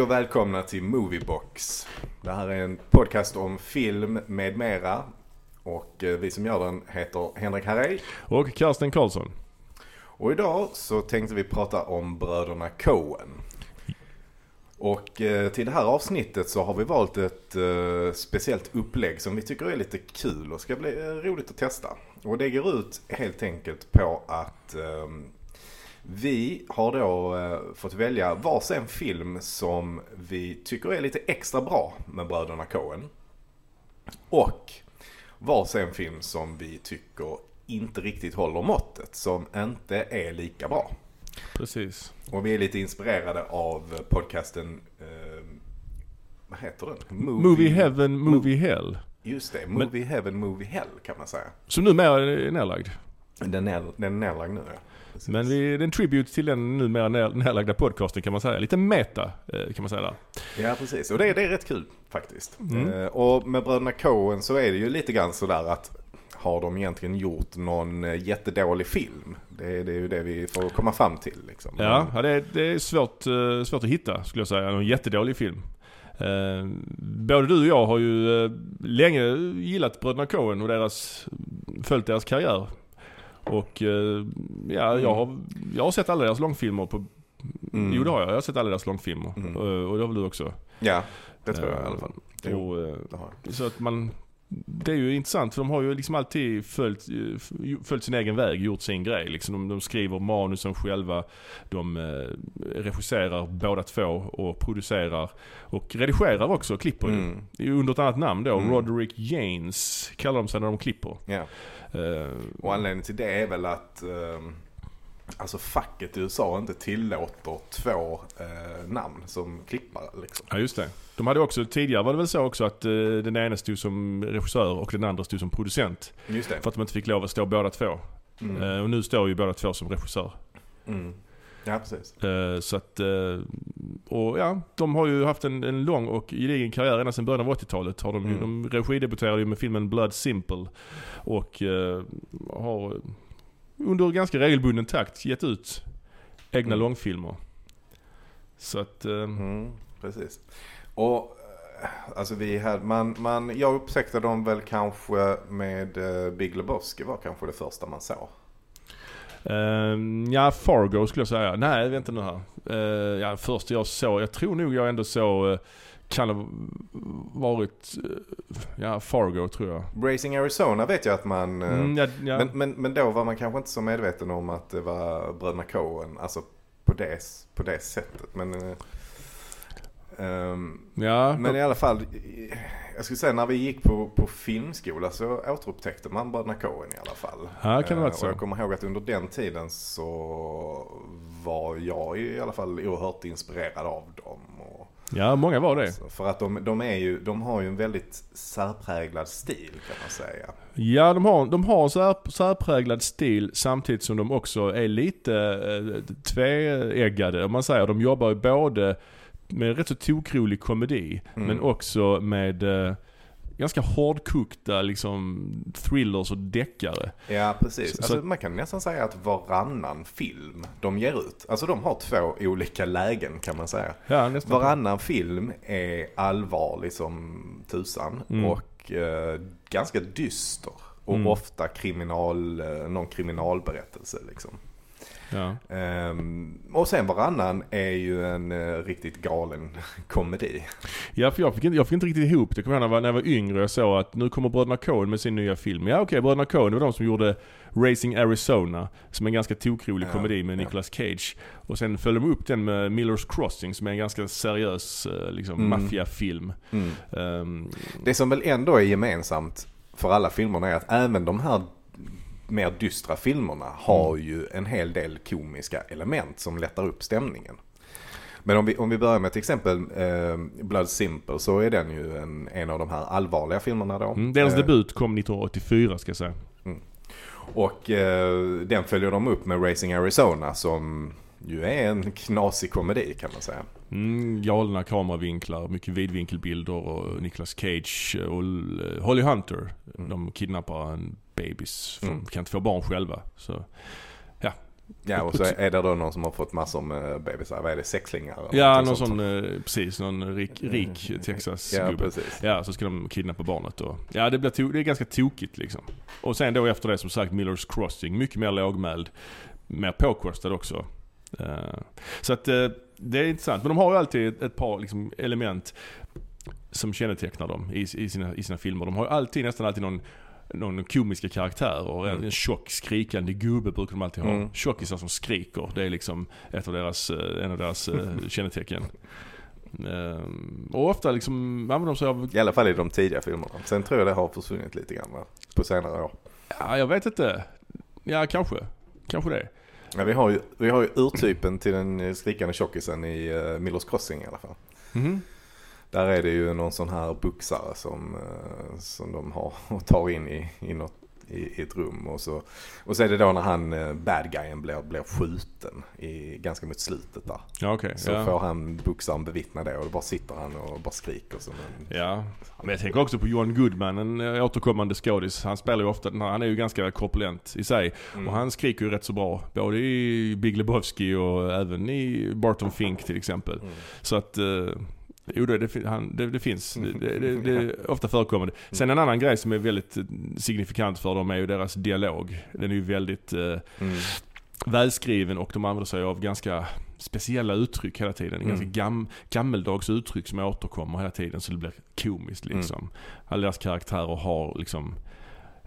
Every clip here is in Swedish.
Hej och välkomna till Moviebox. Det här är en podcast om film med mera. Och eh, vi som gör den heter Henrik Harrej. Och Karsten Karlsson. Och idag så tänkte vi prata om bröderna Coen. Och eh, till det här avsnittet så har vi valt ett eh, speciellt upplägg som vi tycker är lite kul och ska bli roligt att testa. Och det går ut helt enkelt på att ehm, vi har då eh, fått välja varsin film som vi tycker är lite extra bra med bröderna Coen. Och varsin film som vi tycker inte riktigt håller måttet, som inte är lika bra. Precis. Och vi är lite inspirerade av podcasten, eh, vad heter den? Movie, Heaven, Movie Hell. Just det, Movie Heaven, Movie Hell kan man säga. Som numera är nedlagd. Den är, den är nedlagd nu ja. Precis. Men vi, det är en tribute till den numera nedlagda podcasten kan man säga. Lite meta eh, kan man säga där. Ja precis, och det, det är rätt kul faktiskt. Mm. Eh, och med bröderna Coen så är det ju lite grann sådär att har de egentligen gjort någon eh, jättedålig film? Det, är- det är ju det vi får komma fram till liksom. Ja, ja det, är, det är svårt, svårt att hitta skulle jag säga. En jättedålig film. Eh, både du och jag har ju eh, länge gillat Bröderna Coen och deras, följt deras karriär. Och eh, ja, jag har, jag har sett alla deras långfilmer på Mm. Jo det har jag. Jag har sett alla deras långfilmer. Mm. Och, och det har väl du också. Ja, det tror jag i alla fall. Jo, Och, eh, det har jag. så att man, det är ju intressant för de har ju liksom alltid följt, eh, följt sin egen väg, gjort sin grej. Liksom de, de skriver manusen själva, de eh, regisserar båda två och producerar och redigerar också, klipper ju. Mm. Ju under ett annat namn då, Mm. Roderick Janes kallar de sig när de klipper. Ja. Eh, Och anledningen till det är väl att ehm, alltså facket i USA inte tillåter två eh, namn som klippare liksom. Ja just det. De hade också, tidigare var det väl så också att eh, den ena stod som regissör och den andra stod som producent. Just det. För att de inte fick lov att stå båda två. Mm. Eh, och nu står ju båda två som regissör. Mm. Ja, precis. Eh, så att, eh, och ja, de har ju haft en, en lång och gedigen karriär ända sedan början av 80-talet. Har de, Mm. de regidebuterade ju med filmen Blood Simple. Och eh, har under ganska regelbunden takt gett ut egna Mm. långfilmer. Så att, eh, Mm, precis. Och eh, alltså vi hade, man, man, jag upptäckte dem väl kanske med eh, Big Lebowski var kanske det första man såg. Ehm, ja, Fargo skulle jag säga. Nej, vänta nu här. Uh, ja, först jag såg, jag tror nog jag ändå såg, uh, kan ha varit, eh, ja Fargo tror jag. Racing Arizona vet jag att man... eh, Mm, ja, ja. Men, men, men då var man kanske inte så medveten om att det var bröderna Coen. Alltså på det, på det sättet. Men, ehm, ja, men i alla fall. Jag skulle säga när vi gick på, på filmskola så återupptäckte man bröderna Coen i alla fall. Ja, kan det vara så. Och jag kommer ihåg att under den tiden så var jag i alla fall oerhört inspirerad av dem. Ja, många var det. så, för att de, de, är ju, de har ju en väldigt särpräglad stil kan man säga. Ja, de har, de har sär, särpräglad stil samtidigt som de också är lite eh, tveeggade. Om man säger, de jobbar ju både med rätt så tokrolig komedi Mm. men också med eh, ganska hårdkokta liksom thrillers och deckare. Ja, precis. Så- alltså, så- man kan nästan säga att varannan film de ger ut, alltså de har två olika lägen kan man säga. Ja, nästan. Varannan film är allvarlig som tusan Mm. och eh, ganska dyster. Och Mm. ofta kriminal, eh, någon kriminalberättelse liksom. Ja. Ehm, och sen varannan är ju en eh, riktigt galen komedi. Ja, för jag fick, inte, jag fick inte riktigt ihop det. Kommer ihåg när jag var, när jag var yngre och såg att nu kommer Bröderna Coen med sin nya film. Ja okej, Bröderna Coen var de som gjorde Racing Arizona, som är en ganska tokrolig Ja, komedi med ja. Nicolas Cage. Och sen följde de upp den med Miller's Crossing som är en ganska seriös eh, liksom, Mm. maffiafilm. Mm. Ehm, Det som väl ändå är gemensamt för alla filmerna är att även de här mer dystra filmerna har Mm. ju en hel del komiska element som lättar upp stämningen. Men om vi, om vi börjar med till exempel eh, Blood Simple så är den ju en, en av de här allvarliga filmerna då. mm, deras Eh, debut kom 1984 ska jag säga. Och eh, den följer de upp med Racing Arizona som ju är en knasig komedi kan man säga. Mm, galna kameravinklar, mycket vidvinkelbilder och Nicolas Cage och eh, Holly Hunter. Mm. De kidnappar en babys, för Mm. de kan inte få barn själva. Så, ja. Ja och så är det då någon som har fått massor med bebisar. Vad är det? Sexlingar? Ja, någon sånt. sån, eh, precis, någon rik, rik Ja Texas-gubbe. precis. Ja, så ska de kidnappa barnet och... Ja, det, blir to- det är ganska tokigt liksom. Och sen då efter det som sagt Millers Crossing, mycket mer lågmäld. Mer påkostad också. Eh, så att eh, det är intressant. Men de har ju alltid ett, ett par liksom, element som kännetecknar dem i, i, sina, i sina filmer. De har ju alltid, nästan alltid någon någon komiska karaktärer. Mm. En tjock skrikande gubbe brukar de alltid ha. Mm. Tjockisar som skriker. Det är liksom ett av deras, eh, en av deras eh, kännetecken. Ehm, och ofta liksom använder de sig av, I alla fall i de tidiga filmerna. Sen tror jag det har försvunnit lite grann va? på senare år. ja jag vet inte. Ja kanske. Kanske det. Men vi har ju, vi har ju urtypen till den skrikande tjockisen i uh, Millers Crossing i alla fall. Mhm. Där är det ju någon sån här boxare som, eh, som de har och tar in i, i, något, i, ett rum. Och så, och så är det då när han, eh, bad guyen, blir, blir skjuten i, ganska mot slutet där. Ja okej. Så ja. får han boxaren bevittna det och då bara sitter han och bara skriker som en... Ja, men jag tänker också på John Goodman, en eh, återkommande skådis. Han spelar ju ofta den här, han är ju ganska korpulent i sig. Mm. Och han skriker ju rätt så bra. Både i Big Lebowski och även i Barton Fink till exempel. Mm. Så att, jo det, det, han, det, det finns. Det, det, det, det är ofta förekommande. Sen en annan grej som är väldigt eh, signifikant för dem är ju deras dialog. Den är ju väldigt eh, Mm. välskriven och de använder sig av ganska speciella uttryck hela tiden. Mm. Ganska gam, gammeldags uttryck som återkommer hela tiden så det blir komiskt liksom. Mm. Alla deras karaktärer har liksom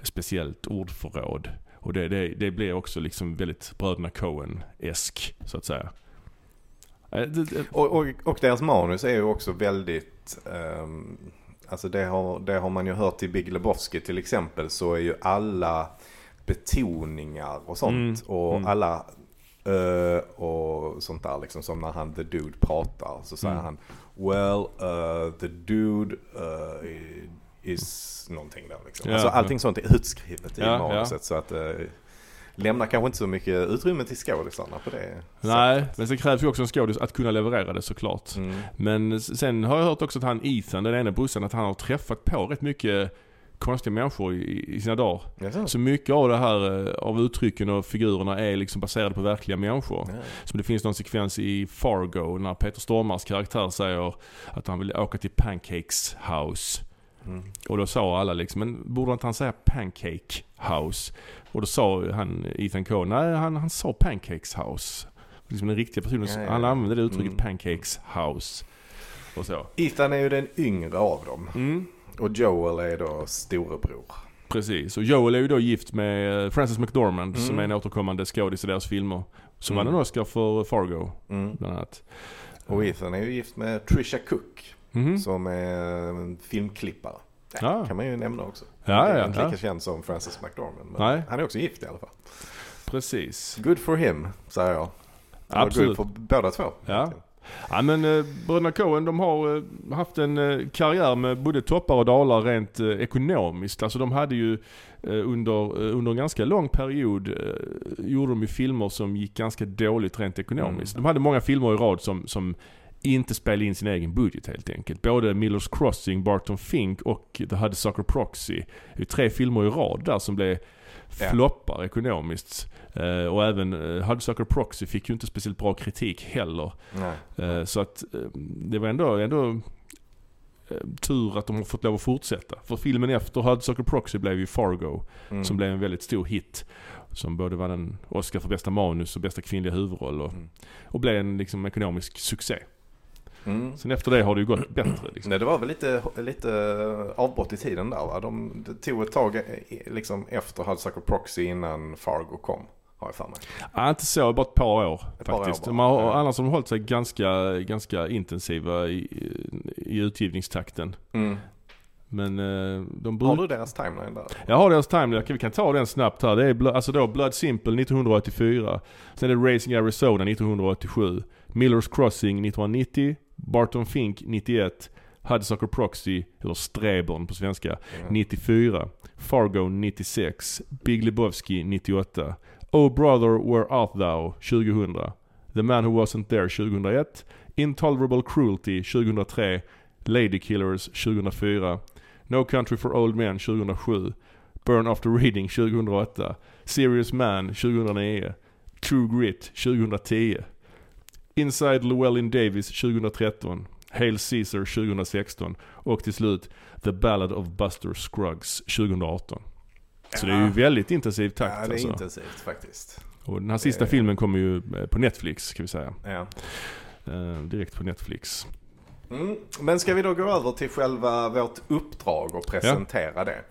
speciellt ordförråd. Och det, det, det blir också liksom väldigt Bröderna Coen-esk så att säga. Eh, Och, och, och deras manus är ju också väldigt, ehm, alltså det har, det har man ju hört i Big Lebowski till exempel så är ju alla betoningar och sånt Mm, och mm. alla ö och sånt där liksom som när han the dude pratar så säger Mm. han Well uh, the dude uh, is någonting där liksom. Ja, alltså ja. allting sånt är utskrivet i Ja, manuset så att uh, lämnar kanske inte så mycket utrymme till skådisarna på det Nej, men sen krävs ju också en skådis att kunna leverera det såklart. Mm. Men sen har jag hört också att han Ethan, den ena brorsan, att han har träffat på rätt mycket konstiga människor i, i sina dagar. Jaså? Så mycket av det här, eh, av uttrycken och figurerna är liksom baserade på verkliga människor. Ja. Som det finns någon sekvens i Fargo när Peter Stormars karaktär säger att han vill åka till Pancakes House. Mm. Och då sa alla liksom, men borde inte han säga Pancake House? Och då sa han, Ethan Coen, nej han, han sa Pancakes House. Liksom den riktiga personen, Ja, ja, han använde det uttrycket Mm. Pancakes House. Och så. Ethan är ju den yngre av dem. Mm. Och Joel är då storebror. Precis, och Joel är ju då gift med eh, Frances McDormand Mm. som är en återkommande skådis i deras filmer. Som Mm. vann en Oscar för Fargo, Mm. bland annat. Och Ethan är ju gift med Trisha Cook. Mhm. Som är en filmklippare. Det Ja. kan man ju nämna också. Ja, Han är ja, inte lika känd som Frances McDormand. Men Nej. han är också gift i alla fall. Precis. Good for him, säger jag. Absolut. Good för båda två. Ja. Ja men eh, bröderna Coen de har eh, haft en eh, karriär med både toppar och dalar rent eh, ekonomiskt. Alltså de hade ju eh, under, eh, under en ganska lång period eh, gjorde de ju filmer som gick ganska dåligt rent ekonomiskt. Mm. De hade många filmer i rad som, som inte spelade in sin egen budget helt enkelt. Både Millers Crossing, Barton Fink och The Hudsucker Proxy. Det är tre filmer i rad där som blev Ja. floppar ekonomiskt. Eh, och även uh, Hudsucker Proxy fick ju inte speciellt bra kritik heller. Eh, Så att eh, det var ändå, ändå eh, tur att de har fått lov att fortsätta. För filmen efter Hudsucker Proxy blev ju Fargo, Mm. som blev en väldigt stor hit. Som både vann en Oscar för bästa manus och bästa kvinnliga huvudroll och, Mm. och blev en liksom, ekonomisk succé. Mm. Sen efter det har det ju gått bättre. Liksom. Nej, det var väl lite, lite avbrott i tiden där va? De, det tog ett tag eh, liksom efter Hudsucker Proxy innan Fargo kom. Har jag för mig. Ja, inte så, bara ett par år Ett par år faktiskt. De har, Ja. Annars har de hållit sig ganska, ganska intensiva i, i utgivningstakten. Mm. Men eh, de Har brukar... du deras timeline där? Jag har deras timeline, vi kan ta den snabbt här. Det är alltså då Blood Simple 1984. Sen är det Racing Arizona 1987. Millers Crossing 1990. Barton Fink 91. Hudsucker Proxy, eller Strebern på svenska, Mm. 94. Fargo 96. Big Lebowski 98. Oh Brother Where Art Thou 2000. The Man Who Wasn't There 2001. Intolerable Cruelty 2003. Lady Killers 2004. No Country for Old Men 2007. Burn After Reading 2008. Serious Man 2009. True Grit 2010. Inside Llewellyn Davis 2013. Hail Caesar 2016. Och till slut The Ballad of Buster Scruggs 2018. Så det är ju väldigt intensiv takt Ja, det är alltså. intensivt faktiskt. Och den här sista Det- filmen kommer ju eh, på Netflix kan vi säga. Ja. Eh, direkt på Netflix. Mm. Men ska vi då gå över till själva vårt uppdrag och presentera det?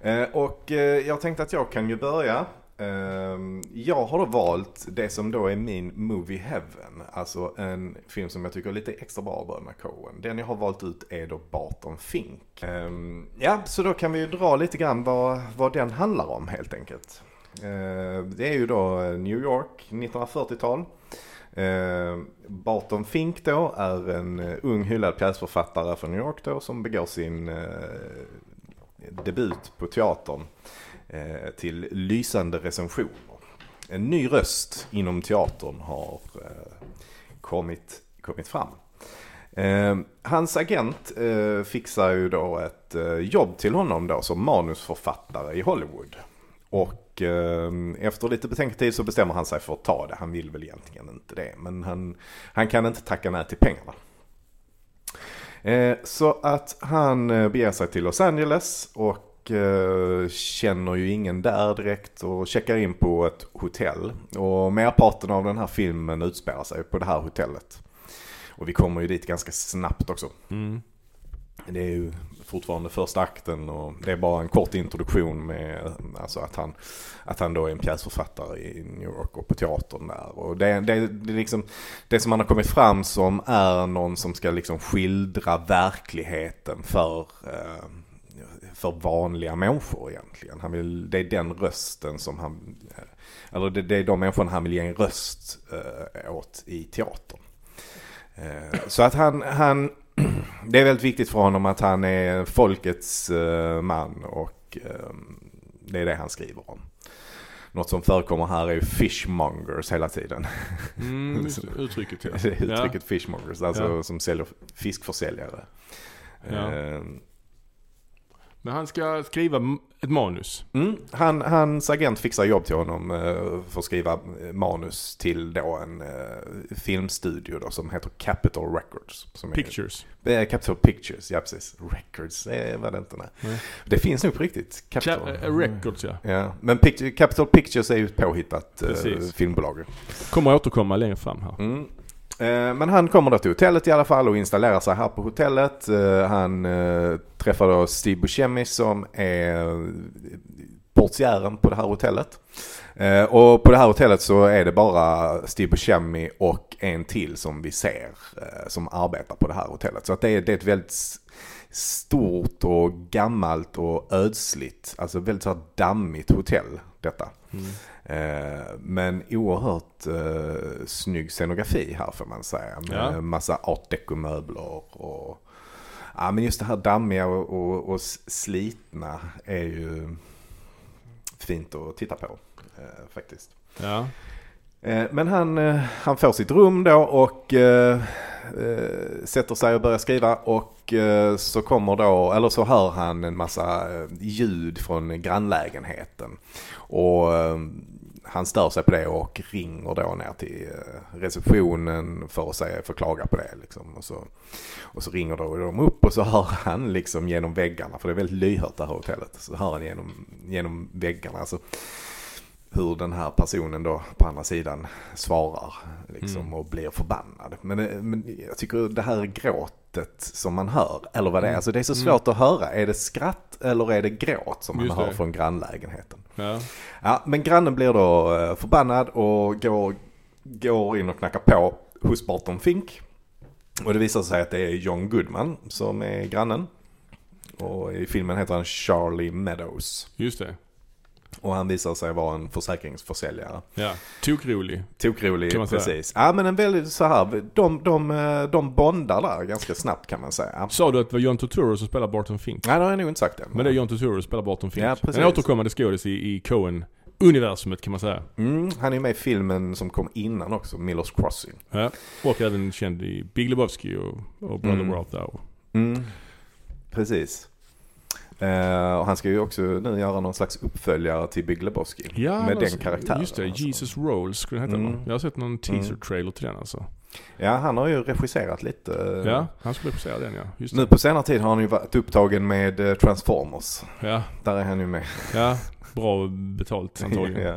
Eh, och eh, jag tänkte att jag kan ju börja. Ehm, jag har då valt det som då är min Movie Heaven. Alltså en film som jag tycker är lite extra bra av Bröderna Coen. Den jag har valt ut är då Barton Fink. Ehm, ja, så då kan vi ju dra lite grann vad, vad den handlar om helt enkelt. Ehm, det är ju då New York, 1940-tal. Barton Fink då är en ung hyllad pjäsförfattare från New York då som begår sin eh, debut på teatern Eh, till lysande recensioner. En ny röst inom teatern har eh, kommit, kommit fram. Eh, hans agent fixar ju då ett jobb till honom då som manusförfattare i Hollywood. Och efter lite betänketid så bestämmer han sig för att ta det. Han vill väl egentligen inte det. Men han, han kan inte tacka nej till pengarna. Så att han beger sig till Los Angeles och eh, känner ju ingen där direkt och checkar in på ett hotell. Och merparten av den här filmen utspelar sig på det här hotellet. Och vi kommer ju dit ganska snabbt också. Mm. Det är ju fortfarande första akten och det är bara en kort introduktion med alltså att, han, att han då är en pjäsförfattare i New York och på teatern där. Och det, det, det, är liksom, det som han har kommit fram som är någon som ska liksom skildra verkligheten för, eh, för vanliga människor egentligen. Han vill, det är den rösten som han, eller det, det är de människorna han vill ge en röst eh, åt i teatern. Eh, Så att han, han, det är väldigt viktigt för honom att han är folkets eh, man och eh, det är det han skriver om. Något som förekommer här är ju fishmongers hela tiden. Mm, uttrycket ja. Uttrycket fishmongers, alltså Ja. som säljer fiskförsäljare. Ja. Men han ska skriva ett manus. Mm, han, hans agent fixar jobb till honom eh, för att skriva eh, manus till då en eh, filmstudio då, som heter Capitol Records. Pictures. Är, eh, Capitol Pictures, ja precis. Records eh, var det inte. Nej. Det finns nog på riktigt. Capitol. Ca- eh, Records ja. Ja, men Picture, Capitol Pictures är ju ett påhittat eh, filmbolag. Kommer återkomma längre fram här. Eh, men han kommer då till hotellet i alla fall och installerar sig här på hotellet. Eh, han eh, träffar då Steve Buscemi som är portiären på det här hotellet. Och på det här hotellet så är det bara Steve Buscemi och en till som vi ser som arbetar på det här hotellet. Så att det är, det är ett väldigt stort och gammalt och ödsligt, alltså väldigt så här dammigt hotell detta. Mm. Eh, Men oerhört eh, snygg scenografi här får man säga. Med Ja. massa art deco-möbler och... Ja men just det här dammiga och, och, och slitna är ju fint att titta på eh, faktiskt. Ja. Eh, Men han, eh, han får sitt rum då och eh, sätter sig och börjar skriva och så kommer då, eller så hör han en massa ljud från grannlägenheten. Och han stör sig på det och ringer då ner till eh, receptionen för att säga, för att klaga på det liksom. Och så, och så ringer då de upp och så hör han liksom genom väggarna, för det är väldigt lyhört det här hotellet. Så hör han genom, genom väggarna. Alltså, hur den här personen då på andra sidan svarar liksom, Mm. och blir förbannad. Men, det- men jag tycker det här gråtet som man hör, eller vad det är, Mm. alltså det är så Mm. svårt att höra. Är det skratt eller är det gråt som man Just hör det. från grannlägenheten? Ja. Ja, men grannen blir då eh, förbannad och går, går in och knackar på hos Barton Fink. Och det visar sig att det är John Goodman som är grannen. Och i filmen heter han Charlie Meadows. Just det. Och han visar sig vara en försäkringsförsäljare. Ja. Tokrolig. Tokrolig, precis. Ja men en väldigt så här, de, de, eh, de bondar där ganska snabbt kan man säga. Sa du att det var John Turturro som spelar Barton Fink? Nej det har jag nog inte sagt än. Men det är John Turturro som spelar Barton Fink. Ja, precis. en återkommande skådis i, i Coen-universumet kan man säga. Mm, han är med i filmen som kom innan också, Millers Crossing. Ja. Och även känd i Big Lebowski och, och Brother Mm. Thou. Mm. Precis. Eh, och han ska ju också nu göra någon slags uppföljare till Big Lebowski. Ja, med den karaktären. Just det, alltså. Jesus Rolls skulle den heta Mm. Jag har sett någon teaser-trailer till den alltså. Ja, han har ju regisserat lite. Ja, han skulle regissera den ja. Just Nu det. på senare tid har han ju varit upptagen med eh, Transformers. Ja, Där är han ju med. ja. Bra betalt antagligen. ja.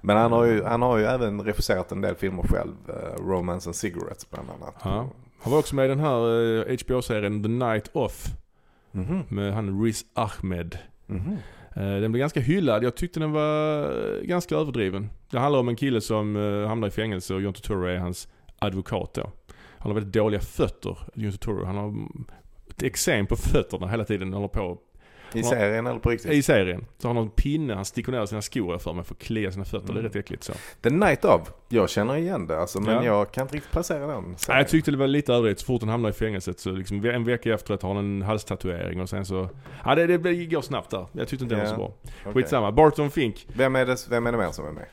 Men han har, ju, han har ju även regisserat en del filmer själv. eh, Romance and Cigarettes bland annat. Ja. Han var också med i den här eh, HBO-serien The Night Off Mhm. med han Riz Ahmed. Mhm. Eh, Den blev ganska hyllad. Jag tyckte den var eh, ganska överdriven. Det handlar om en kille som eh, hamnar i fängelse och John Turturro är hans advokat då. Han har väldigt dåliga fötter, John Turturro. Han har ett eksem på fötterna hela tiden. Han håller på I Ja. serien eller på riktigt? i serien. Så har han en pinne, han sticker ner sina skor jag för mig för att klia sina fötter. Det är Mm. rätt äckligt så. The Night of. Jag känner igen det alltså, men Ja. jag kan inte riktigt placera den. Nej, jag tyckte det var lite överdrivet. Så fort han hamnar i fängelset så liksom en vecka efteråt har han en halstatuering och sen så... Ja det, det går snabbt där. Jag tyckte inte det var så bra. Okej. Skitsamma. Barton Fink. Vem är, det, vem är det mer som är med?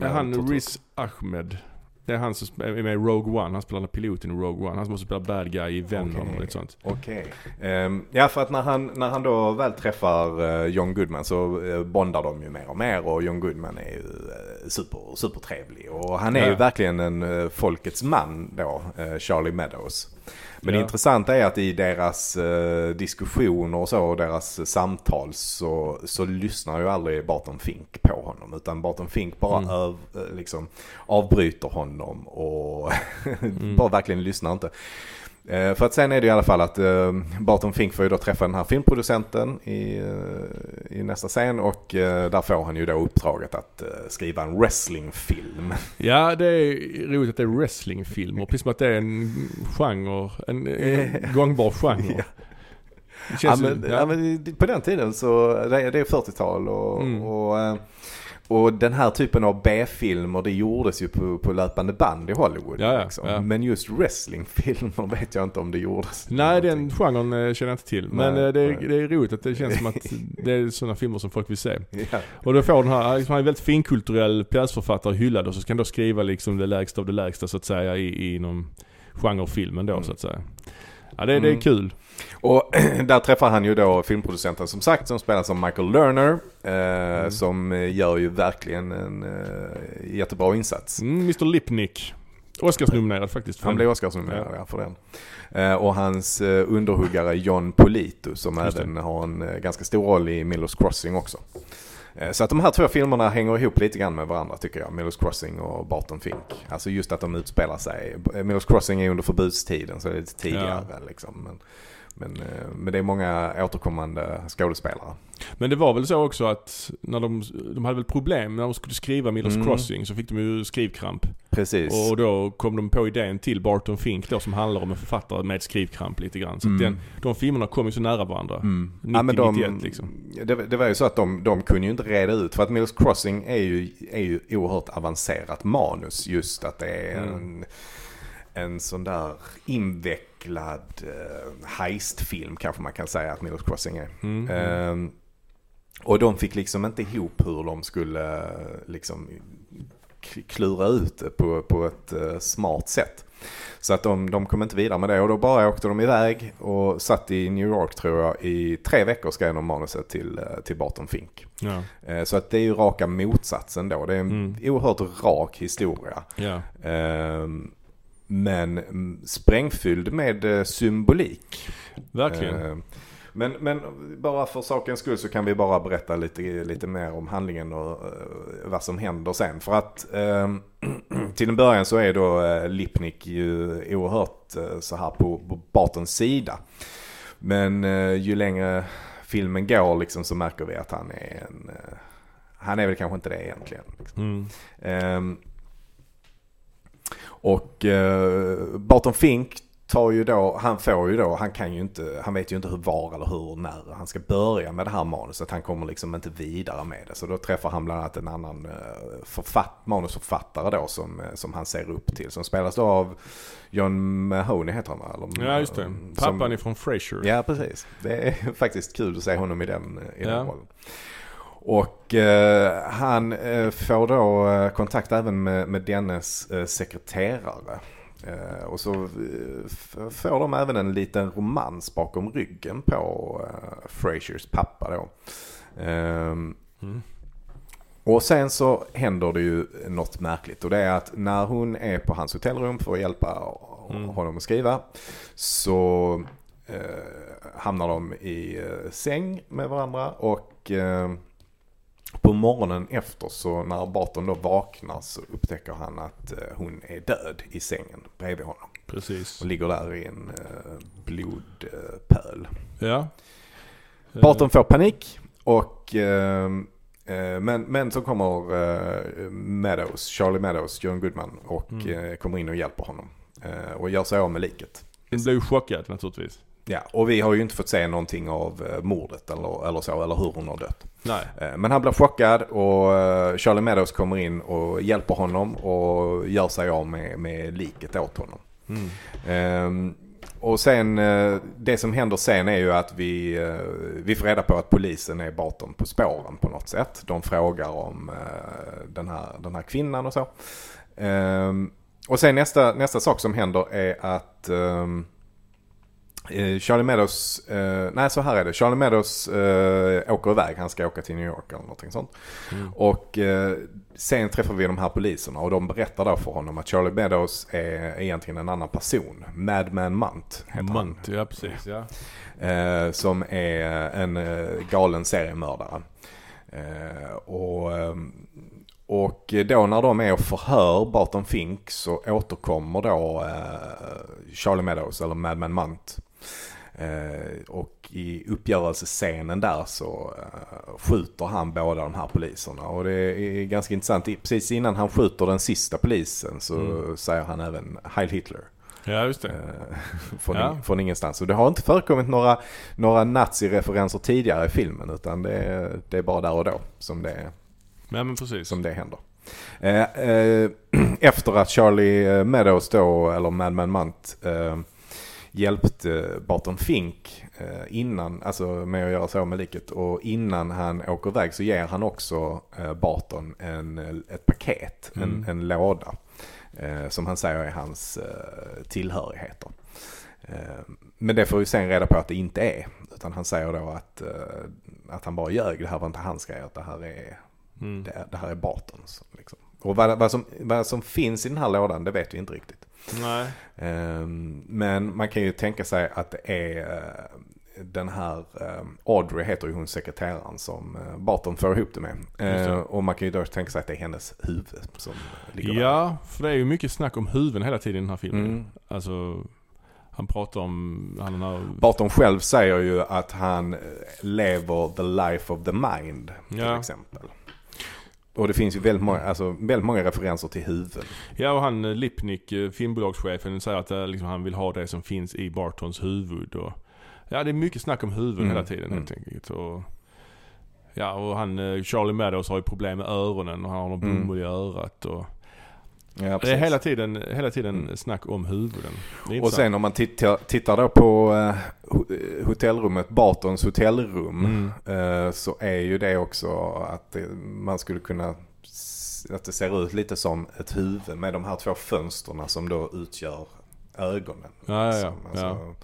Ja, han Riz Ahmed. Det är han som är med i Rogue One. Han spelar piloten i Rogue One. Han som också spelar bad guy i Venom Okej. och lite sånt. Okej. Ehm, ja, för att när han, när han då väl träffar eh, John Goodman så uh, bondar de ju mer och mer och John Goodman är ju uh, super, supertrevlig. Och han är Ja. ju verkligen en eh, folkets man då, eh, Charlie Meadows. Men det Ja. intressanta är att i deras eh, diskussioner och så, och deras samtal så, så lyssnar ju aldrig Barton Fink på honom. Utan Barton Fink bara Mm. öv, eh, liksom, avbryter honom och Mm. bara verkligen lyssnar inte. Eh, för att sen är det i alla fall att eh, Barton Fink får ju då träffa den här filmproducenten i, eh, i nästa scen och där får han ju då uppdraget att skriva en wrestlingfilm. Ja, det är roligt att det är wrestlingfilmer. Precis som att det är en genre. En, en gångbar genre. Ja. Ja, men, ju- ja. men på den tiden så, det är, det är 40-tal och, Mm. och, och den här typen av B-filmer det gjordes ju på, på löpande band i Hollywood. Ja, ja, liksom. ja. Men just wrestlingfilmer vet jag inte om det gjordes. Nej, någonting. den genren eh, känner jag inte till. Men Nej, eh, det, är, nej. det är roligt att det känns som att det är sådana filmer som folk vill se. Och då får den här, liksom, han är en väldigt finkulturell pjäsförfattare hyllad och så ska han då skriva liksom det lägsta av det lägsta så att säga i, inom genrefilmen då Mm. så att säga. Ja det, det är Mm. kul. Och där träffar han ju då filmproducenten som sagt som spelas av Michael Lerner. Eh, Mm. Som eh, gör ju verkligen en eh, jättebra insats. Mm, Mr Lipnick. Oscarsnominerad faktiskt. Han den. blev Oscarsnominerad ja. för den. Eh, och hans eh, underhuggare John Polito som Just det. även har en eh, ganska stor roll i Miller's Crossing också. Eh, så att de här två filmerna hänger ihop lite grann med varandra tycker jag. Miller's Crossing och Barton Fink. Alltså just att de utspelar sig. eh, Miller's Crossing är under förbudstiden så det är lite tidigare liksom. Men, men, eh, men det är många återkommande skådespelare. Men det var väl så också att när de, de hade väl problem när de skulle skriva Miller's Mm. Crossing så fick de ju skrivkramp. Precis. Och då kom de på idén till Barton Fink då som handlar om en författare med skrivkramp lite grann. Så Mm. den, de filmerna kom ju så nära varandra. Mm. 90-91 liksom. det, det var ju så att de, de kunde ju inte reda ut. För att Miller's Crossing är ju, är ju oerhört avancerat manus. Just att det är Mm. en, en sån där invecklad uh, heistfilm kanske man kan säga att Miller's Crossing är. Mm. Ehm, och de fick liksom inte ihop hur de skulle eh, liksom klura ut det på, på ett eh, smart sätt. Så att de, de kom inte vidare med det och då bara åkte de iväg och satt i New York tror jag i tre veckor skrev de manuset till, till Barton Fink. Ja, Så att det är ju raka motsatsen då. Det är en Mm. oerhört rak historia. ja. Ehm, Men mm, sprängfylld med eh, symbolik. Verkligen. Eh, Men, men bara för sakens skull så kan vi bara berätta lite, lite mer om handlingen och eh, vad som händer sen. För att eh, till en början så är då eh, Lipnick ju oerhört eh, så här på, på Bartons sida. Men eh, ju längre filmen går liksom så märker vi att han är en... eh, Han är väl kanske inte det egentligen. Liksom. Mm. Ehm, och eh, Barton Fink tar ju då, han får ju då, han kan ju inte, han vet ju inte hur, var eller hur, när han ska börja med det här manuset. Han kommer liksom inte vidare med det. Så då träffar han bland annat en annan eh, författ, manusförfattare då som, eh, som han ser upp till. Som spelas då av John Mahoney heter han? Eller, Ja just det. som- Pappan ifrån Frasier. Ja, precis. Det är faktiskt kul att se honom i den, i den Ja. rollen. Och eh, han eh, får då eh, kontakt även med, med dennes eh, sekreterare. Eh, och så eh, får de även en liten romans bakom ryggen på eh, Frasers pappa då. Ehm, Mm. och sen så händer det ju något märkligt och det är att när hon är på hans hotellrum för att hjälpa Mm. honom att skriva så hamnar de i säng med varandra och på morgonen efter så när Barton då vaknar så upptäcker han att eh, hon är död i sängen bredvid honom. Precis. Och ligger där i en eh, blodpöl. Ja. Barton får panik och eh, eh, men, men så kommer eh, Meadows, Charlie Meadows, John Goodman och Mm. eh, kommer in och hjälper honom. Eh, och gör sig av med liket. Den blev ju chockad naturligtvis. Ja, och vi har ju inte fått se någonting av eh, mordet eller, eller så, eller hur hon har dött. Nej. Eh, Men han blir chockad och eh, Charlie Meadows kommer in och hjälper honom och gör sig av med, med liket åt honom. Mm. Ehm, och sen, det som händer sen är ju att vi, vi får reda på att polisen är Barton på spåren på något sätt. De frågar om den, här, den här kvinnan och så. Ehm, och sen nästa, nästa sak som händer är att ehm, eh, Charlie Meadows, eh, nej så här är det. Charlie Meadows eh, åker iväg, han ska åka till New York eller någonting sånt. Mm. Och eh, sen träffar vi de här poliserna och de berättar då för honom att Charlie Meadows är egentligen en annan person. Madman Munt heter han. Munt, ja precis. Ja. Eh, som är en eh, galen seriemördare. Eh, och, och då när de är och förhör Barton Fink så återkommer då eh, Charlie Meadows eller Madman Munt. Eh, och i uppgörelsescenen där så eh, skjuter han båda de här poliserna. Och det är ganska intressant. Precis innan han skjuter den sista polisen så Mm. säger han även Heil Hitler. ja, just det. Eh, från, Ja. från ingenstans. Och det har inte förekommit några, några nazireferenser tidigare i filmen utan det är, det är bara där och då som det, Ja men precis. som det händer. Eh, eh, efter att Charlie Meadows då, eller Madman Munt, eh, hjälpte Barton Fink eh, innan, alltså med att göra av med liket och innan han åker iväg så ger han också eh, Barton en, ett paket, Mm. en, en låda. Eh, som han säger är hans eh, tillhörigheter. Eh, men det får vi sen reda på att det inte är. Utan han säger då att, eh, att han bara ljög. Det här var inte hans grej. Att det här är, Mm. det, det här är Bartons. Liksom. Och vad, vad, som, vad som finns i den här lådan det vet vi inte riktigt. Nej. Eh, men man kan ju tänka sig att det är eh, den här eh, Audrey heter ju hon sekreteraren som eh, Barton får ihop det med. Det. Och man kan ju då tänka sig att det är hennes huvud som ligger där. Ja, för det är ju mycket snack om huvuden hela tiden i den här filmen. Mm. Alltså, han pratar om han här... Barton själv säger ju att han lever the life of the mind till Ja. exempel. Och det finns ju väldigt många, alltså, väldigt många referenser till huvuden. Ja och han eh, Lipnick, eh, filmbolagschefen, säger att eh, liksom, han vill ha det som finns i Bartons huvud. Och, ja det är mycket snack om huvuden Mm, hela tiden mm. helt enkelt. Och, ja och han, Charlie Meadows har ju problem med öronen och han har någon Mm. bomull i örat. Och, Ja, det är hela tiden, hela tiden Mm. snack om huvuden. Och sen om man tittar, tittar då på eh, ho- hotellrummet, Bartons hotellrum, Mm. eh, så är ju det också att det, man skulle kunna, att det ser ut lite som ett huvud med de här två fönsterna som då utgör ögonen. Ja, ja, ja. Som, alltså,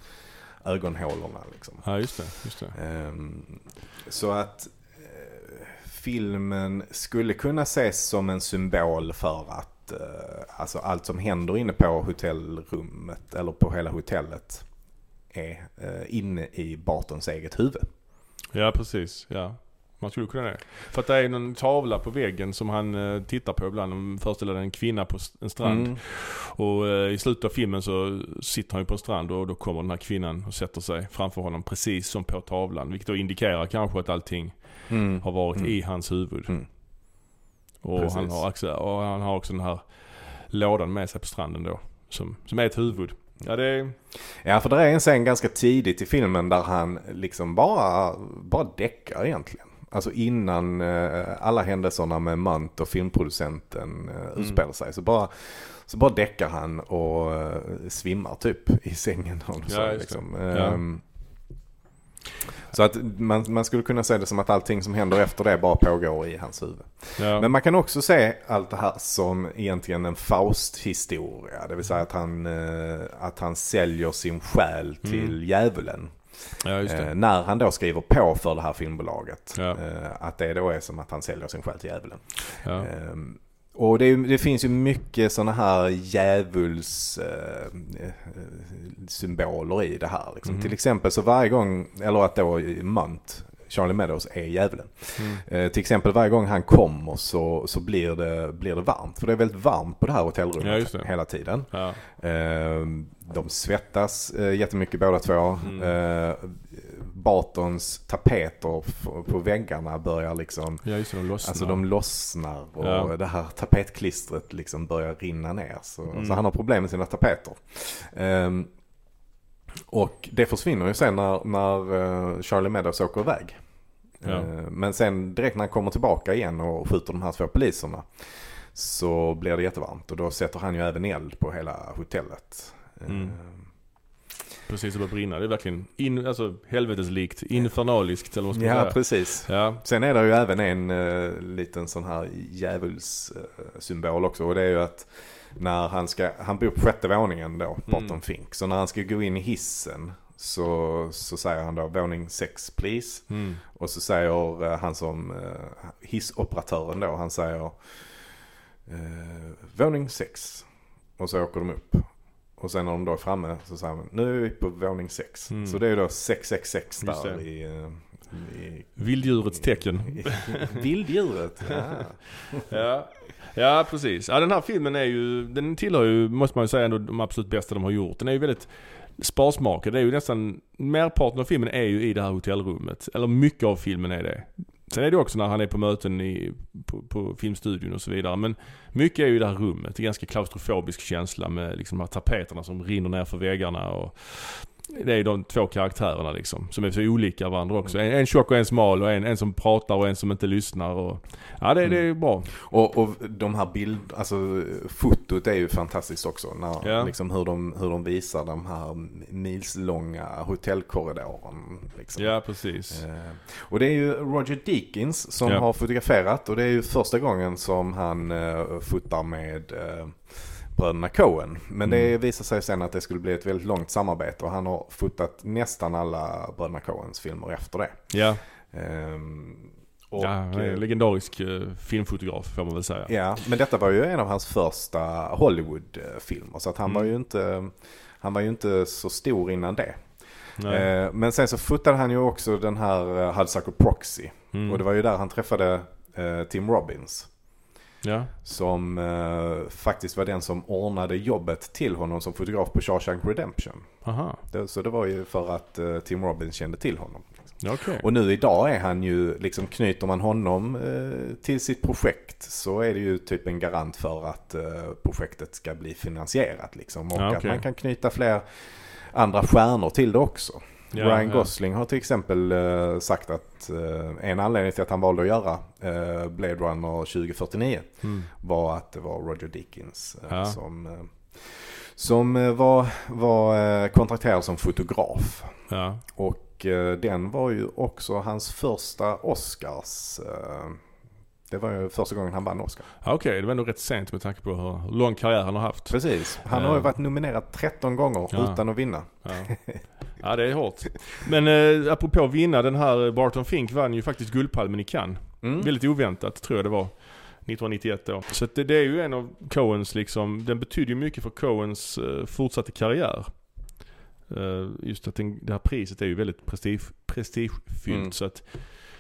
Ögonhålorna liksom. Ja just det, just det. Ehm, Så att eh, filmen skulle kunna ses som en symbol för att eh, alltså allt som händer inne på hotellrummet eller på hela hotellet är eh, inne i Bartons eget huvud. Ja precis, ja. Man skulle kunna det. För att det är någon tavla på väggen som han eh, tittar på ibland. De föreställer en kvinna på en strand. Mm. Och i slutet av filmen så sitter han ju på en strand och då kommer den här kvinnan och sätter sig framför honom precis som på tavlan. Vilket då indikerar kanske att allting Mm. har varit Mm. i hans huvud. Mm. Och, Precis. han har också, och han har också den här lådan med sig på stranden då. Som, som är ett huvud. Ja det. Ja, för det är en scen ganska tidigt i filmen där han liksom bara, bara däckar egentligen. Alltså innan eh, alla händelserna med Munt och filmproducenten eh, utspelar sig. Så bara, så bara däckar han och eh, svimmar typ i sängen. Och så, Ja, liksom. Ja. Så att man, man skulle kunna se det som att allting som händer efter det bara pågår i hans huvud. Ja. Men man kan också se allt det här som egentligen en Faust-historia. Det vill säga att han, eh, att han säljer sin själ till Mm. djävulen. ja. Eh, när han då skriver på för det här filmbolaget. Ja. Eh, att det då är som att han säljer sin själ till djävulen. Ja. Ehm, och det, det finns ju mycket sådana här djävuls eh, eh, i det här. Liksom. Mhm. Till exempel så varje gång, eller att då Munt, Charlie Meadows är djävulen. Mm. Eh, till exempel varje gång han kommer så, så blir, det, blir det varmt. För det är väldigt varmt på det här Ja, hotellrummet just det. hela tiden. Ja. Eh, de svettas eh, jättemycket båda två. Mm. Bartons tapeter på väggarna börjar liksom ja, just det. De lossnar. Alltså de lossnar och Ja. det här tapetklistret liksom börjar rinna ner. Så, Mm. så han har problem med sina tapeter. Ehm, och det försvinner ju sen när, när eh, Charlie Meadows åker iväg. Ja. Eh, men sen direkt när han kommer tillbaka igen och skjuter de här två poliserna så blir det jättevarmt och då sätter han ju även eld på hela hotellet. Mm. Precis, det börjar brinna. Det är verkligen in, alltså, helveteslikt, infernaliskt eller vad ska man Ja, säga. precis. Ja, Sen är det ju även en uh, liten sån här djävulssymbol också och det är ju att när han ska, han bor på sjätte våningen då, Barton Mm. Fink. Så när han ska gå in i hissen så, så säger han då våning 6 please. mm. Och så säger eh, han som uh, hissoperatören då, han säger uh, våning 6. Och så åker de upp. Och sen när de då är framme så säger man nu är vi på våning 6. Mm. Så det är då 666 Just där i, eh, i Vilddjurets tecken. Vilddjuret. Ja. Ja. ja, precis. Ja, den här filmen är ju, den tillhör ju, måste man ju säga, ändå de absolut bästa de har gjort. Den är ju väldigt sparsmakad. Det är ju nästan, merparten av filmen är ju i det här hotellrummet. Eller mycket av filmen är det. Sen är det också när han är på möten i, på, på filmstudion och så vidare. Men mycket är ju i det här rummet. Det är ganska klaustrofobisk känsla med liksom de här tapeterna som rinner ner för väggarna. Och det är de två karaktärerna liksom. Som är så olika varandra också. En, en tjock och en smal och en, en som pratar och en som inte lyssnar. Och, ja, det, det är bra. Och, och de här bild, alltså fotot är ju fantastiskt också. När, Ja. liksom hur, de, hur de visar de här milslånga hotellkorridoren. Liksom. Ja, precis. Eh, och det är ju Roger Deakins som Ja. har fotograferat och det är ju första gången som han eh, fotar med eh, bröderna Coen. Men det Mm. visar sig sen att det skulle bli ett väldigt långt samarbete och han har fotat nästan alla bröderna Coens filmer efter det. Ja, Ehm, och, ja han är eh, en legendarisk eh, filmfotograf får man väl säga. Ja, men detta var ju en av hans första Hollywood-filmer. Så att han Mm. var ju inte, han var ju inte så stor innan det. Nej. Eh, men sen så fotade han ju också den här eh, Hudsucker Proxy. Mm. Och det var ju där han träffade eh, Tim Robbins. Ja, Som eh, faktiskt var den som ordnade jobbet till honom som fotograf på Shawshank Redemption. aha. Det, så det var ju för att eh, Tim Robbins kände till honom. Okej. Och nu idag är han ju, liksom knyter man honom eh, till sitt projekt så är det ju typ en garant för att eh, projektet ska bli finansierat liksom. Och Ja, att okej. man kan knyta fler andra stjärnor till det också. Ja, Ryan ja. Gosling har till exempel eh, sagt att eh, en anledning till att han valde att göra eh, Blade Runner 2049 Mm. var att det var Roger eh, Ja. som, som var, var kontrakterad som fotograf. Ja. Och den var ju också hans första Oscars. Eh, det var ju första gången han vann Oscar. Okej, det var ändå rätt sent med tanke på hur lång karriär han har haft. Precis. Han Eh. har ju varit nominerad 13 gånger Ja. utan att vinna. Ja. ja, det är hårt. Men eh, apropå vinna, den här Barton Fink vann ju faktiskt Guldpalmen i Cannes. Mm. Väldigt oväntat tror jag det var. 1991 då. Så det, det är ju en av Coens liksom, den betyder ju mycket för Coens eh, fortsatta karriär. Eh, just att den, det här priset är ju väldigt prestige, prestigefyllt Mm. så att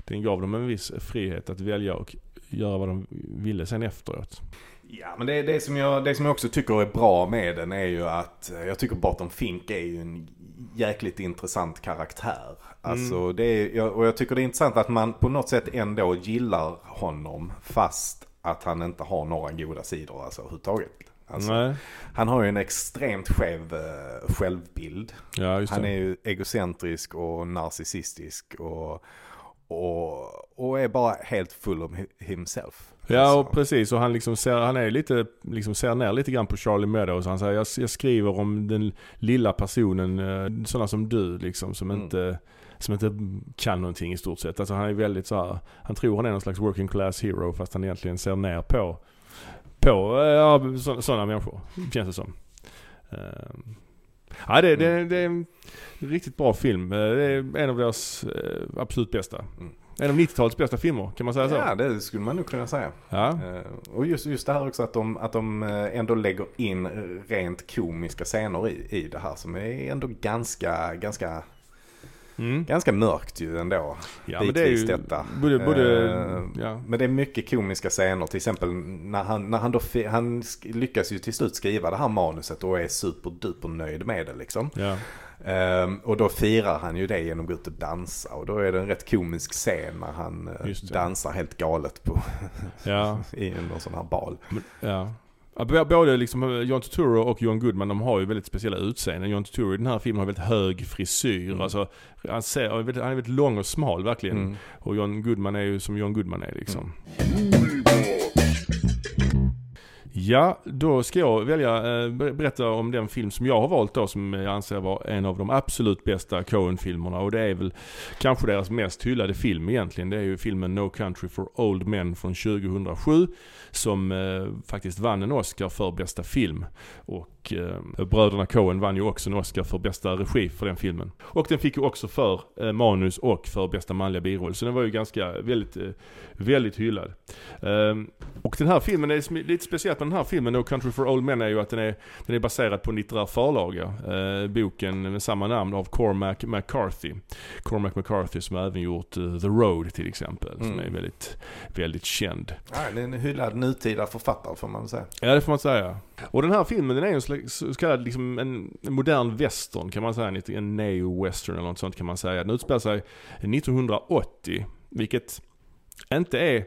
den gav dem en viss frihet att välja och göra vad de ville sen efteråt. Ja, men det, det, som jag, det som jag också tycker är bra med den är ju att eh, jag tycker Barton Fink är ju en jäkligt intressant karaktär. Alltså det är, och jag tycker det är intressant att man på något sätt ändå gillar honom fast att han inte har några goda sidor alltså överhuvudtaget. Alltså, Han har ju en extremt skev eh, självbild. ja just Han är ju egocentrisk och narcissistisk och, och, och är bara helt full hi- himself. Ja Alltså. och precis och han liksom ser, han är lite, liksom ser ner lite grann på Charlie Meadows. Han säger jag, jag skriver om den lilla personen, eh, sådana som du liksom som Mm. inte som inte kan någonting i stort sett. Alltså han är väldigt så här, han tror han är någon slags working class hero fast han egentligen ser ner på, på eh, ja, sådana människor. Känns det som. Ja, det, det, det, är en riktigt bra film. Det är en av deras absolut bästa. Mm. En av 90-talets bästa filmer, kan man säga så? Ja, det skulle man nog kunna säga. Ja. Uh, och just, just det här också att de, att de eh, ändå lägger in rent komiska scener i, i det här som är ändå ganska, ganska Mm. Ganska mörkt ju ändå. Ja, men det är ju detta. Både, både, uh, ja. Men det är mycket komiska scener. Till exempel när han, när han då, han lyckas ju till slut skriva det här manuset och är superduper nöjd med det liksom. Ja. Um, och då firar han ju det genom att gå ut och dansa. Och då är det en rätt komisk scen när han uh, dansar helt galet på ja. i någon sån här bal. Ja. Både liksom eh, John Turturro och John Goodman de har ju väldigt speciella utseenden. John Turturro i den här filmen har väldigt hög frisyr. Mm. Alltså, han, ser, han är väldigt lång och smal verkligen. Mm. Och John Goodman är ju som John Goodman är liksom. Mm. Ja, då ska jag välja, eh, berätta om den film som jag har valt då som jag anser vara en av de absolut bästa Coen-filmerna och det är väl kanske deras mest hyllade film egentligen. Det är ju filmen No Country for Old Men från 2007 som eh, faktiskt vann en Oscar för bästa film. Och eh, bröderna Coen vann ju också en Oscar för bästa regi för den filmen. Och den fick ju också för eh, manus och för bästa manliga biroll. Så den var ju ganska, väldigt, eh, väldigt hyllad. Ehm, och den här filmen är lite speciellt med den här filmen, No Country for Old Men, är ju att den är, den är baserad på en litterär förlaga. Eh, boken med samma namn av Cormac McCarthy. Cormac McCarthy som även gjort uh, The Road till exempel. Mm. Som är väldigt, väldigt känd. Ja, det är en hyllad nutida författare får man säga. Ja det får man säga. Och den här filmen den är ju en slags, så kallad liksom en, en modern western kan man säga. En neo-western eller något sånt kan man säga. Den utspelar sig 1980. Vilket inte är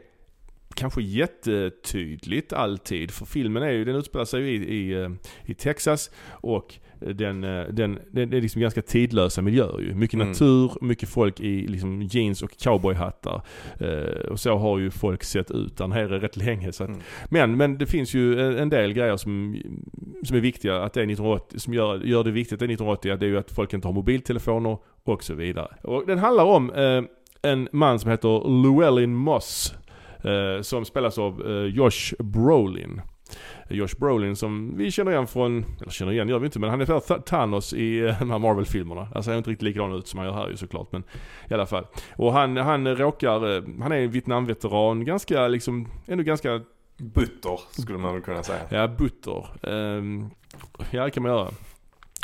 kanske jättetydligt alltid. För filmen är ju, den utspelar sig ju i, i, eh, i Texas och den, eh, den, den, är liksom ganska tidlösa miljöer ju. Mycket mm. natur, mycket folk i liksom jeans och cowboyhattar. Eh, och så har ju folk sett ut där nere rätt länge. Så att, mm. men, men det finns ju en, en, del grejer som, som är viktiga att det är 1980, som gör, gör det viktigt att det är 1980. Att det är ju att folk inte har mobiltelefoner och så vidare. Och den handlar om eh, en man som heter Llewellyn Moss. Eh, som spelas av eh, Josh Brolin. Josh Brolin som vi känner igen från, eller känner igen gör vi inte, men han är för Thanos i eh, de här Marvel-filmerna. Alltså han är inte riktigt likadan ut som han gör här ju såklart, men i alla fall. Och han, han råkar, han är en Vietnamveteran, ganska liksom, ändå ganska Butter skulle man väl kunna säga. Ja, butter. Um, ja, det kan man göra.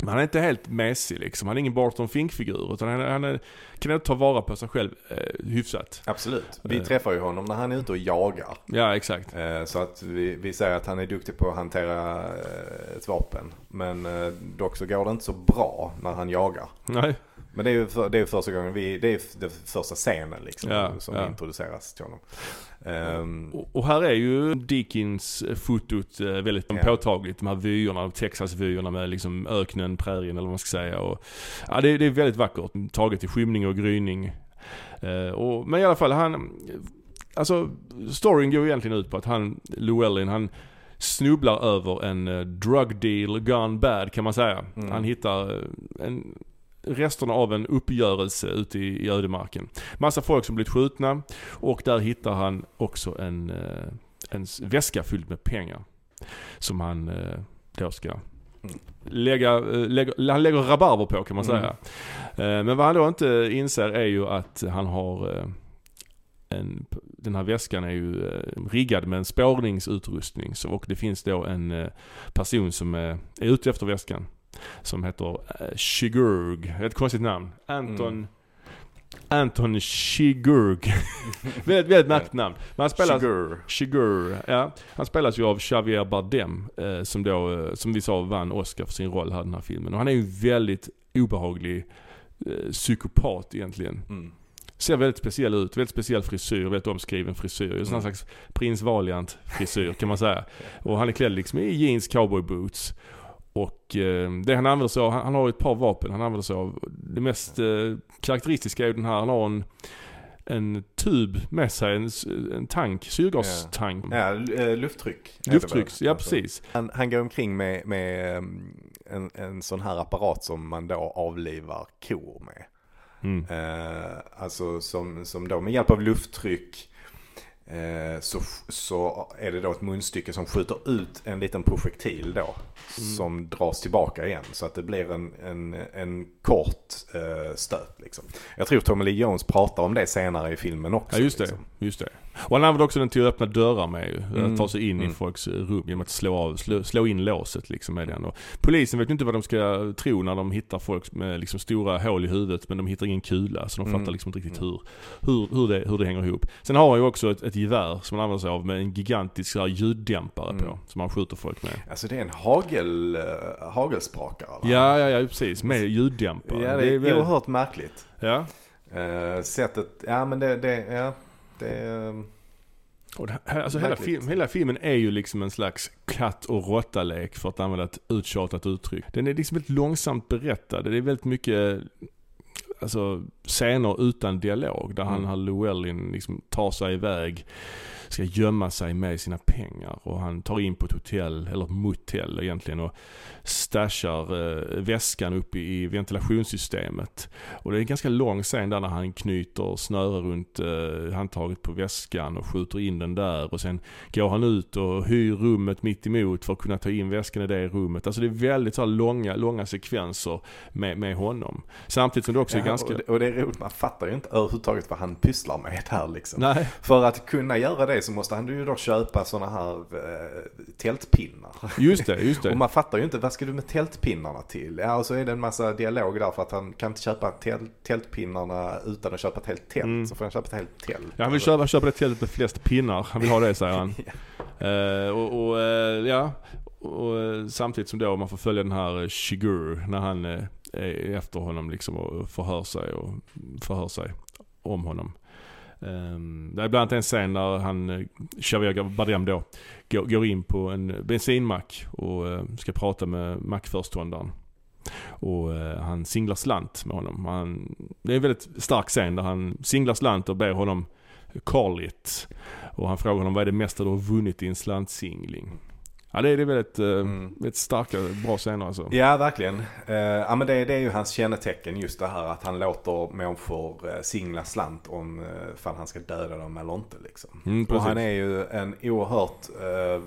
Men han är inte helt mesig liksom. Han är ingen Barton Fink-figur. Utan han, han är, kan ändå ta vara på sig själv eh, hyfsat. Absolut. Vi eh. träffar ju honom när han är ute och jagar. Ja, exakt. Eh, så att vi, vi säger att han är duktig på att hantera eh, ett vapen. Men eh, dock så går det inte så bra när han jagar. Nej. Men det är ju för, det är första gången vi, det är den första scenen liksom ja, som ja. introduceras till honom. Um, och, och, här är ju Dickens-fotot eh, väldigt ja. påtagligt. De här vyerna, Texas-vyerna med liksom öknen, prärien eller vad man ska säga. Och, ja, det, det är väldigt vackert. Taget i skymning och gryning. Uh, och, men i alla fall, han... Alltså, storyn går egentligen ut på att han, Llewellyn, han snubblar över en uh, drug deal gone bad kan man säga. Mm. Han hittar en resterna av en uppgörelse ute i, i ödemarken. Massa folk som blivit skjutna och där hittar han också en, eh, en väska fylld med pengar. Som han eh, då ska lägga, eh, lägga, han lägger rabarber på kan man säga. Mm. Men vad han då inte inser är ju att han har en, den här väskan är ju riggad med en spårningsutrustning. Så, och det finns då en person som är, är ute efter väskan som heter uh, Shigurg. Ett konstigt namn. Anton mm. Anton Shigurg. väldigt, väldigt märkligt namn. Men han spelas, Shigur. Shigur. Ja. Han spelas ju av Javier Bardem. Eh, som då, eh, som vi sa, vann Oscar för sin roll här i den här filmen. Och han är ju väldigt obehaglig eh, psykopat egentligen. Mm. Ser väldigt speciell ut, väldigt speciell frisyr, väldigt omskriven frisyr. Mm. Sån slags prins Valiant frisyr kan man säga. Och han är klädd liksom i jeans, cowboy boots. Och eh, det han använder sig av, han, han, har ett par vapen han använder sig av. Det mest eh, karaktäristiska är ju den här, han har en, en tub med sig, en, en tank, syrgastank. Ja, ja eh, lufttryck. Lufttryck, ja precis. Han, han går omkring med, med ehm, en, en sån här apparat som man då avlivar kor med. Mm. Eh, alltså som, som då med hjälp av lufttryck så, så är det då ett munstycke som skjuter ut en liten projektil då. Mm. Som dras tillbaka igen. Så att det blir en, en, en kort eh, stöt liksom. Jag tror Tommy Lee Jones pratar om det senare i filmen också. Ja just det, liksom. just det. Och han använder också den till att öppna dörrar med ju. Mm. Ta sig in i Mm. folks rum genom att slå, av, slå, slå in låset liksom med den. Och polisen vet ju inte vad de ska tro när de hittar folk med liksom stora hål i huvudet men de hittar ingen kula så de Mm. fattar liksom inte riktigt hur, hur, hur, det, hur det hänger ihop. Sen har han ju också ett, ett gevär som han använder sig av med en gigantisk så här, ljuddämpare Mm. på. Som han skjuter folk med. Alltså det är en hagel, uh, hagelsprakare. va? Ja, ja, ja precis. Med ljuddämpare. ja det är, väl- oerhört märkligt. Ja. Eh, sättet, ja men det, det, ja. Det, är, Och det, här- alltså hela, film, hela filmen är ju liksom en slags katt och råttalek för att använda ett uttjatat uttryck. Den är liksom väldigt långsamt berättad. Det är väldigt mycket alltså, scener utan dialog där han, Mm. han Llewellyn liksom tar sig iväg, ska gömma sig med sina pengar och han tar in på ett hotell, eller motell egentligen och stashar eh, väskan upp i, ventilationssystemet. Och det är en ganska lång scen där när han knyter snöre runt eh, handtaget på väskan och skjuter in den där och sen går han ut och hyr rummet mitt emot för att kunna ta in väskan i det rummet. Alltså det är väldigt så långa, långa sekvenser med, med honom. Samtidigt som det också är ja, ganska... och, och det är roligt, man fattar ju inte överhuvudtaget vad han pysslar med här liksom. Nej, För att kunna göra det så måste han ju då köpa sådana här eh, tältpinnar. just det, just Och det. man fattar ju inte, vad ska du med tältpinnarna till? Ja, och så är det en massa dialog där för att han kan inte köpa tält, tältpinnarna utan att köpa ett helt tält. Mm. Så får han köpa ett helt tält. Ja, han vill köpa, köpa det tältet med flest pinnar. Han vill ha det säger han. Eh, och, och eh, ja, och eh, samtidigt som då man får följa den här eh, Shigur när han är efter honom liksom och förhör sig och förhör sig om honom. Ehm, det är bland annat en scen där han, eh, Xavier Bardem då, går, in på en bensinmack och eh, ska prata med mackföreståndaren. Och eh, han singlar slant med honom. Han, det är en väldigt stark scen där han singlar slant och ber honom call it. Och han frågar honom vad är det mesta du har vunnit i en slantsingling? Ja det är, det är väldigt, eh, Mm. väldigt starka, bra scener alltså. Ja, verkligen. Eh, ja, men det, det är ju hans kännetecken just det här att han låter människor uh, singla slant om uh, han ska döda dem eller inte liksom. Mm, Och han är ju en oerhört uh,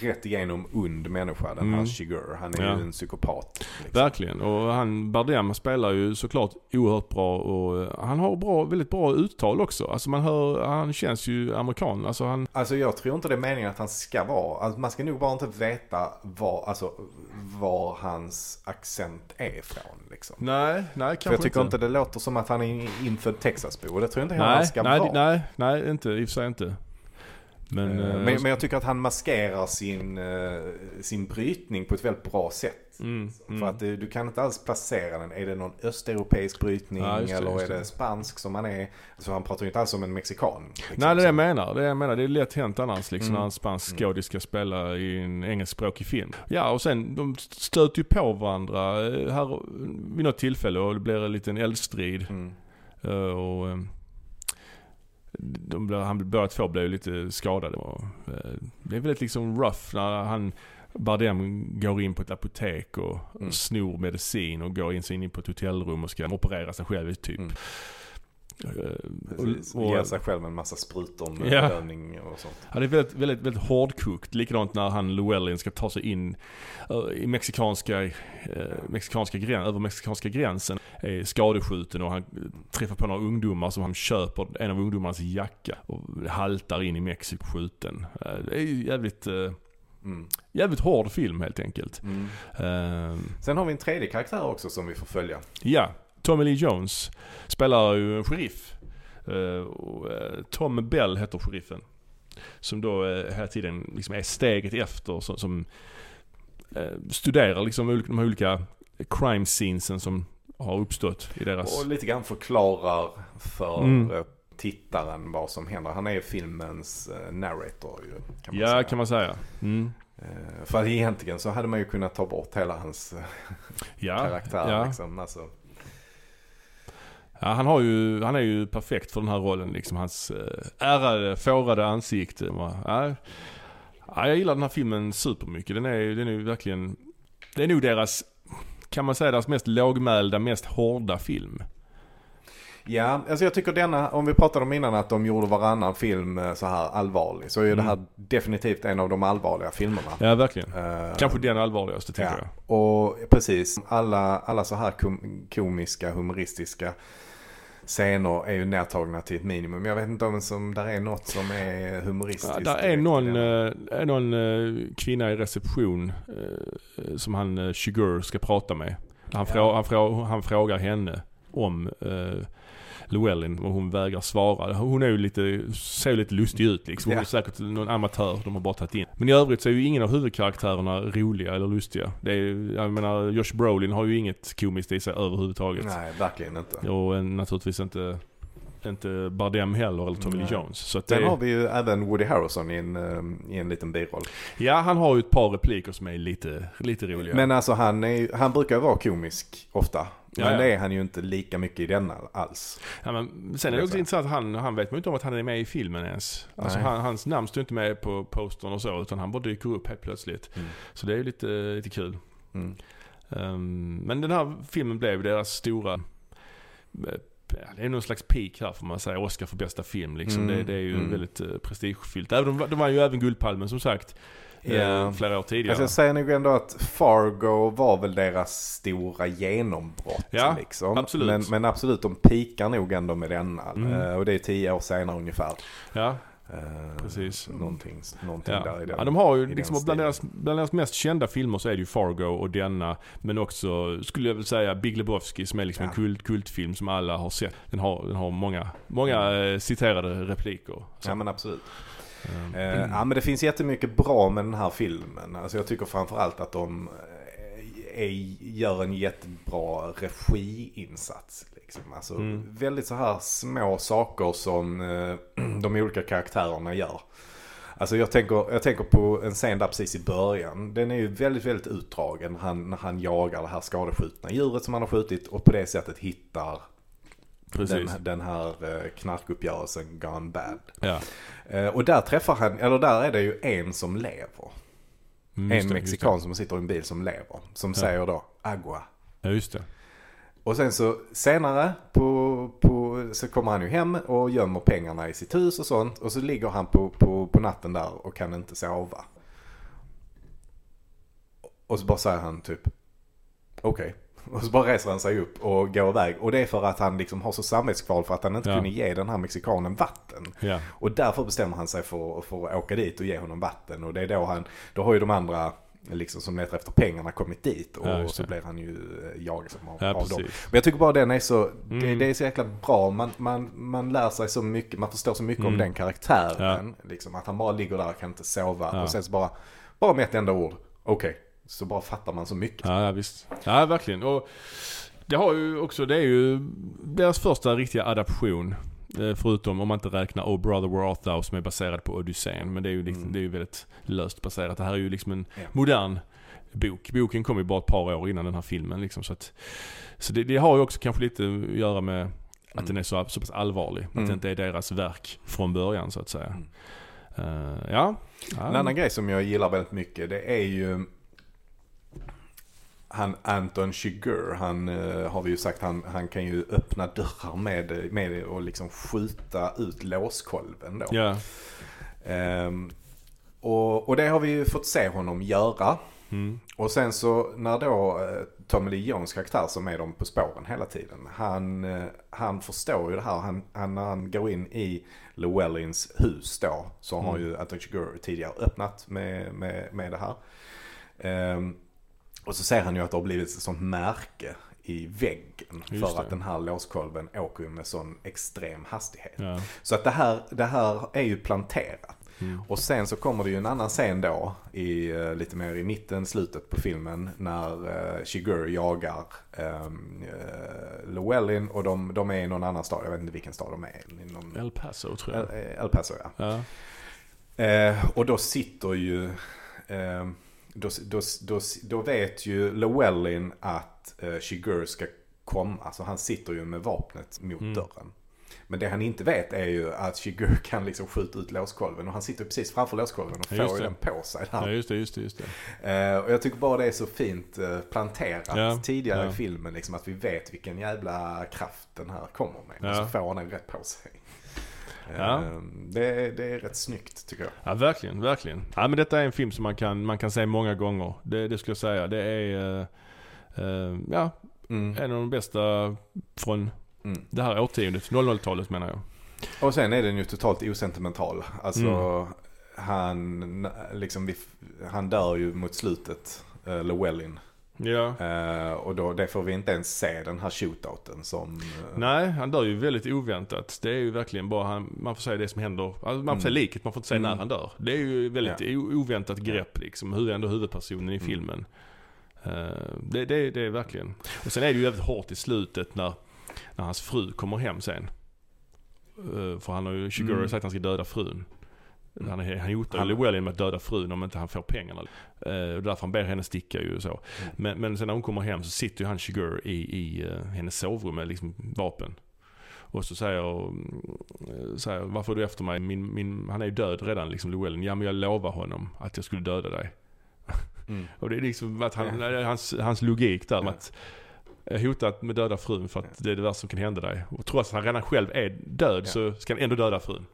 rätt igenom ond människa, den här Mm. Shigur. Han är Ja. ju en psykopat. Liksom. Verkligen. Och han, Bardem spelar ju såklart oerhört bra och eh, han har bra, väldigt bra uttal också. Alltså man hör, han känns ju amerikan. Alltså han, Alltså jag tror inte det är meningen att han ska vara. Alltså, man ska nog bara inte veta var, alltså, var hans accent är ifrån. Liksom. nej, nej För jag tycker inte det låter som att han är infödd Texasbo. Det tror jag inte heller han Nej, ska nej, vara. nej, nej, inte, i och för sig inte. Men, Eh, eh, men, men jag tycker att han maskerar sin, eh, sin brytning på ett väldigt bra sätt. Mm, mm. För att det, du kan inte alls placera den. Är det någon östeuropeisk brytning Ja, det, eller är det. det spansk som han är? Så han pratar ju inte alls som en mexikan. liksom. Nej det är det jag menar. Det är jag menar. Det är lätt hänt annars liksom Mm. när en spansk Mm. skådis ska spela i en engelskspråkig film. Ja och sen de stöter ju på varandra eh, här vid något tillfälle och det blir en liten eldstrid. Mm. Eh, Och eh, de han, båda två blev lite skadade. Eh, det är väldigt liksom rough när han Bardem går in på ett apotek och, Mm. snor medicin och går in sig in på ett hotellrum och ska operera sig själv typ. Mm. Eh, och- och- Ger sig själv en massa sprutor med Ja. bedövning och sånt. Ja, det är väldigt, väldigt, väldigt hårdkokt. Likadant när han Llewellyn ska ta sig in eh, i mexikanska, eh, mexikanska grän, över mexikanska gränsen. Är skadeskjuten och han träffar på några ungdomar som han köper en av ungdomarnas jacka och haltar in i Mexiko skjuten. Eh, det är ju jävligt, eh, Mm. jävligt hård film helt enkelt. Mm. Eh, Sen har vi en tredje karaktär också som vi får följa. ja, Tommy Lee Jones spelar ju en sheriff. Och, eh, Tom Bell heter sheriffen. Som då eh, hela tiden liksom är steget efter som, som studerar liksom de här olika crime scenesen som har uppstått i deras... Och lite grann förklarar för Mm. Tittaren vad som händer. Han är ju filmens eh, narrator ju. Kan ja, säga. kan man säga. Mm. Eh, För egentligen så hade man ju kunnat ta bort hela hans eh, Ja, karaktär. ja. Liksom. Alltså, ja, han har ju, han är ju perfekt för den här rollen liksom. Hans ärrade, fårade ansikte. Ja, ja, jag gillar den här filmen supermycket. Den är, den är ju verkligen, det är nog deras, kan man säga deras mest lågmälda, mest hårda film. Ja, alltså jag tycker denna, om vi pratade om innan att de gjorde varannan film eh, så här allvarlig. Så är Mm. det här definitivt en av de allvarliga filmerna. Ja, verkligen. Eh, Kanske den allvarligaste jag. Ja, och precis. Alla, alla så här kom, komiska, humoristiska scener är ju nedtagna till ett minimum. Jag vet inte om som, där är något som är humoristiskt. Ja, där är någon, eh, är någon eh, kvinna i reception eh, som han uh, Shigur ska prata med. Han, Ja. frå, han, frå, han frågar henne om uh, Llewellyn och hon vägrar svara. Hon är ju lite, ser ju lite lustig ut liksom. Hon är säkert någon amatör de har bara tagit in. Men i övrigt så är ju ingen av huvudkaraktärerna roliga eller lustiga. Det är, jag menar Josh Brolin har ju inget komiskt i sig överhuvudtaget. Nej, verkligen inte. Och naturligtvis inte, inte Bardem heller eller Tommy Lee. Jones. Så Sen det, har vi ju även Woody Harrelson i en, eh, i en liten biroll. Ja, han har ju ett par repliker som är lite, lite roliga. Men alltså han, är, han brukar vara komisk ofta. Men ja. det är han ju inte lika mycket i denna alls. ja, men sen är det också intressant att han, han vet man ju inte om att han är med i filmen ens. Alltså han, hans namn står inte med på postern och så, utan han bara dyker upp helt plötsligt. Mm. Så det är ju lite, lite kul. Mm. Ehm, men den här filmen blev deras stora eh, det är någon slags peak här får man säga. Oscar för bästa film liksom. Mm, det, det är ju mm. väldigt uh, prestigefyllt. Även, de, de var ju även Guldpalmen som sagt. Eh, flera år tidigare. Alltså jag säger nog ändå att Fargo var väl deras stora genombrott. Ja, liksom. absolut. Men, men absolut, de pikar nog ändå med denna. Mm. Eh, och det är tio år senare ungefär. ja, Eh, Precis. Någonting, någonting Ja. där i den. ja, de har ju liksom bland stilen. deras, bland deras mest kända filmer så är det ju Fargo och denna. Men också, skulle jag väl säga, Big Lebowski som är liksom Ja. en kult, kultfilm som alla har sett. Den har, den har många, många eh, citerade repliker. Så, Ja men absolut. Eh, ja men det finns jättemycket bra med den här filmen. Alltså jag tycker framförallt att de eh, är, gör en jättebra regiinsats. Liksom. Alltså Mm. väldigt så här små saker som eh, de olika karaktärerna gör. Alltså jag tänker, jag tänker på en scen där precis i början. Den är ju väldigt, väldigt utdragen. Han, när han jagar det här skadeskjutna djuret som han har skjutit och på det sättet hittar precis. den, den här eh, knarkuppgörelsen gone bad. Ja. Eh, och där träffar han, eller där är det ju en som lever. Mm, en det, mexikan som sitter i en bil som lever. Som säger då agua. Ja, just det. Och sen så senare på, på, så kommer han ju hem och gömmer pengarna i sitt hus och sånt. Och så ligger han på, på, på natten där och kan inte sova. Och så bara säger han typ okej. Och så bara reser han sig upp och går iväg. Och det är för att han liksom har så samvetskval för att han inte Ja. kunde ge den här mexikanen vatten. Ja. Och därför bestämmer han sig för, för att åka dit och ge honom vatten. Och det är då han, då har ju de andra liksom som letar efter pengarna kommit dit. Och Ja, så det. blir han ju eh, jagad som av, Ja, av dem. Men jag tycker bara den är så, det, Mm. det är så jäkla bra. Man, man, man lär sig så mycket, man förstår så mycket om Mm. den karaktären. Liksom, att han bara ligger där och kan inte sova. Ja. Och sen så bara, bara med ett enda ord, okej. Så bara fattar man så mycket. Ja, visst. Ja, verkligen. Och det har ju också, det är ju deras första riktiga adaption. Eh, Förutom om man inte räknar Oh Brother Where Art Thou som är baserad på Odysseen. Men det är ju, liksom, Mm. det är ju väldigt löst baserat. Det här är ju liksom en Ja. modern bok. Boken kom ju bara ett par år innan den här filmen liksom. Så, att, så det, det har ju också kanske lite att göra med att Mm. den är så, så pass allvarlig. Att Mm. det inte är deras verk från början så att säga. Mm. Ja. ja. En annan grej som jag gillar väldigt mycket det är ju han Anton Chigurh, han eh, har vi ju sagt, han, han kan ju öppna dörrar med, med och liksom skjuta ut låskolven då. Ja. Ehm, och, och det har vi ju fått se honom göra. Mm. Och sen så när då eh, Tommy Lee Jones karaktär som är dem på spåren hela tiden. Han, eh, han förstår ju det här. Han, han, när han går in i Llewellyns hus då. Så har Mm. ju Anton Chigurh tidigare öppnat med, med, med det här. Ehm, och så ser han ju att det har blivit ett sånt märke i väggen. Just för det. att den här låskolven åker ju med sån extrem hastighet. Ja. Så att det här, det här är ju planterat. Mm. Och sen så kommer det ju en annan scen då, i, eh, lite mer i mitten, slutet på filmen, när uh, Shigur jagar um, uh, Llewellyn och de, de är i någon annan stad, jag vet inte vilken stad de är i. Någon, El Paso tror jag. El, El Paso ja. Ja. Eh, och då sitter ju, eh, då, då, då, då vet ju Llewellyn att eh, Shigur ska komma, så han sitter ju med vapnet mot Mm. dörren. Men det han inte vet är ju att Shigur kan liksom skjuta ut låskolven och han sitter precis framför låskolven och får ju den på sig där. Ja just det, just det, just det. Eh, och jag tycker bara det är så fint eh, planterat Ja, tidigare ja. i filmen. Liksom, att vi vet vilken jävla kraft den här kommer med. Och Ja. så får han den rätt på sig. Eh, Ja. det, är- det är rätt snyggt tycker jag. Ja verkligen, verkligen. Ja men detta är en film som man kan, man kan se många gånger. Det, det skulle jag säga. Det är, eh, eh, ja, Mm. en av de bästa från Mm. det här årtiondet, 00-talet menar jag. Och sen är den ju totalt osentimental. Alltså Mm. han, liksom, han dör ju mot slutet, uh, Llewellyn. Ja. Eh, och då, det får vi inte ens se den här shootouten som... eh, Nej, han dör ju väldigt oväntat. Det är ju verkligen bara han, man får säga det som händer. Alltså man får Mm. säga liket, man får inte säga Mm. när han dör. Det är ju väldigt Ja. oväntat grepp liksom. Hur är ändå huvudpersonen i Mm. filmen. Eh, det, det, det är verkligen. Och sen är det ju jävligt hårt i slutet när, när hans fru kommer hem sen. För han har ju, Shiguro Mm. sagt att han ska döda frun. Han, han hotar Han- ju Llewellyn med att döda frun om inte han får pengarna. Eh, och därför han ber henne sticka ju och så. Mm. Men, men sen när hon kommer hem så sitter ju han Shigur i, i eh, hennes sovrum med liksom vapen. Och så säger, mm, säger varför är du efter mig? Min, min, han är ju död redan liksom Llewellyn. Ja men jag lovar honom att jag skulle döda dig. Mm. Och det är liksom att han, hans, hans logik där Ja. att hotat med döda frun för att det är det värsta som kan hända dig. Och trots att han redan själv är död Ja. så ska han ändå döda frun.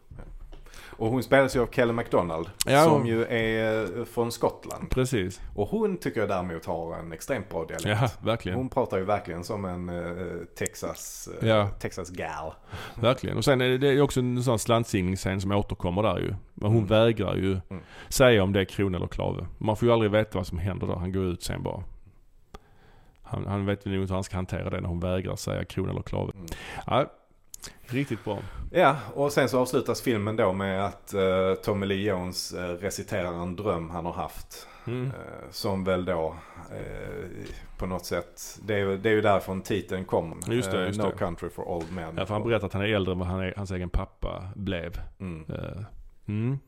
Och hon spelas ju av Kelly MacDonald. Ja, som hon- ju är eh, från Skottland. Precis. Och hon tycker jag däremot har en extremt bra dialekt. Ja, verkligen. Hon pratar ju verkligen som en eh, Texas, eh, Ja. Texas gal. Verkligen. Och sen är det, det är också en sån slantsinningsscen som återkommer där ju. Men hon Mm. vägrar ju Mm. säga om det är krona eller klave. Man får ju aldrig veta vad som händer där. Han går ut sen bara. Han, han vet nog inte hur han ska hantera det när hon vägrar säga krona eller klave. Mm. Ja, riktigt bra. Ja, och sen så avslutas filmen då med att uh, Tommy Lee Jones uh, reciterar en dröm han har haft. Mm. Eh, som väl då eh, på något sätt, det är, det är ju därifrån titeln kommer. Just det, just no det. country for old men. Ja, för han berättar att han är äldre än vad han är, hans egen pappa blev. Mm. Mm.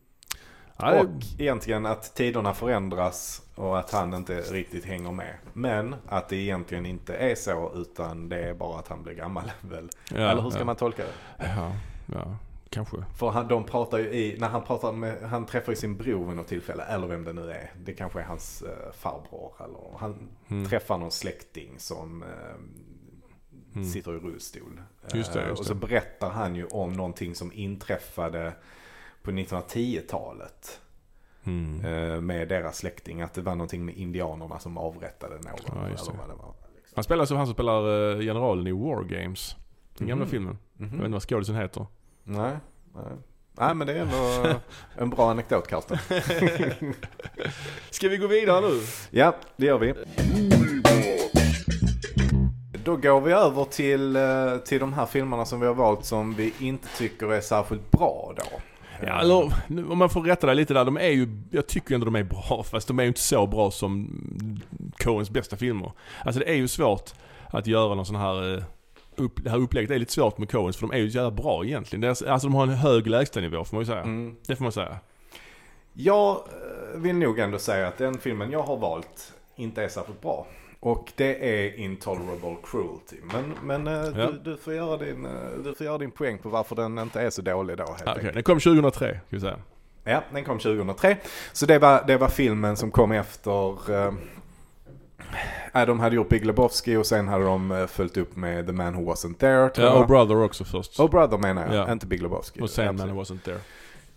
Ja, det- Och egentligen att tiderna förändras och att han inte riktigt hänger med. Men att det egentligen inte är så utan det är bara att han blir gammal väl. ja, Eller hur ska ja. man tolka det? Ja, ja, kanske. För han, de pratar ju i, när han pratar med, han träffar ju sin bror vid något tillfälle, eller vem det nu är. Det kanske är hans eh, farbror eller han Mm. träffar någon släkting som eh, Mm. sitter i rullstol. Just det, Eh, just och så det. berättar han ju om någonting som inträffade på 1910-talet. Mm. eh, med deras släkting. Att det var någonting med indianerna som avrättade någon. Ja, eller vad det var. Liksom. Han spelar som han som spelar eh, generalen i War Games. Den gamla Mhm. filmen. Mhm. Jag vet inte vad skådisen heter. Nej, nej. Nej men det är ändå en bra anekdot Karlsson. Ska vi gå vidare nu? Ja, det gör vi. Då går vi över till, eh, till de här filmerna som vi har valt som vi inte tycker är särskilt bra då. Ja, nu, om man får rätta dig lite där. De är ju, jag tycker ändå de är bra. Fast de är ju inte så bra som Coens bästa filmer. Alltså det är ju svårt att göra någon sån här... eh, Upp, det här upplägget är lite svårt med Coens för de är ju så jävla bra egentligen. Är, alltså de har en hög lägstanivå får man ju säga. Mm. Det får man säga. Jag eh, vill nog ändå säga att den filmen jag har valt inte är särskilt bra. Och det är Intolerable Cruelty. Men, men eh, Ja. du, du, får göra din, eh, du får göra din poäng på varför den inte är så dålig då helt Ah, enkelt. den kom 2003 ska vi säga. Ja, den kom 2003. Så det var, det var filmen som kom efter... Eh, ja, de hade gjort Big Lebowski och sen hade de följt upp med The Man Who Wasn't There. Ja, och Brother också först. Oh Brother menar jag, Ja. inte Big Lebowski. och sen. Man Who Wasn't There.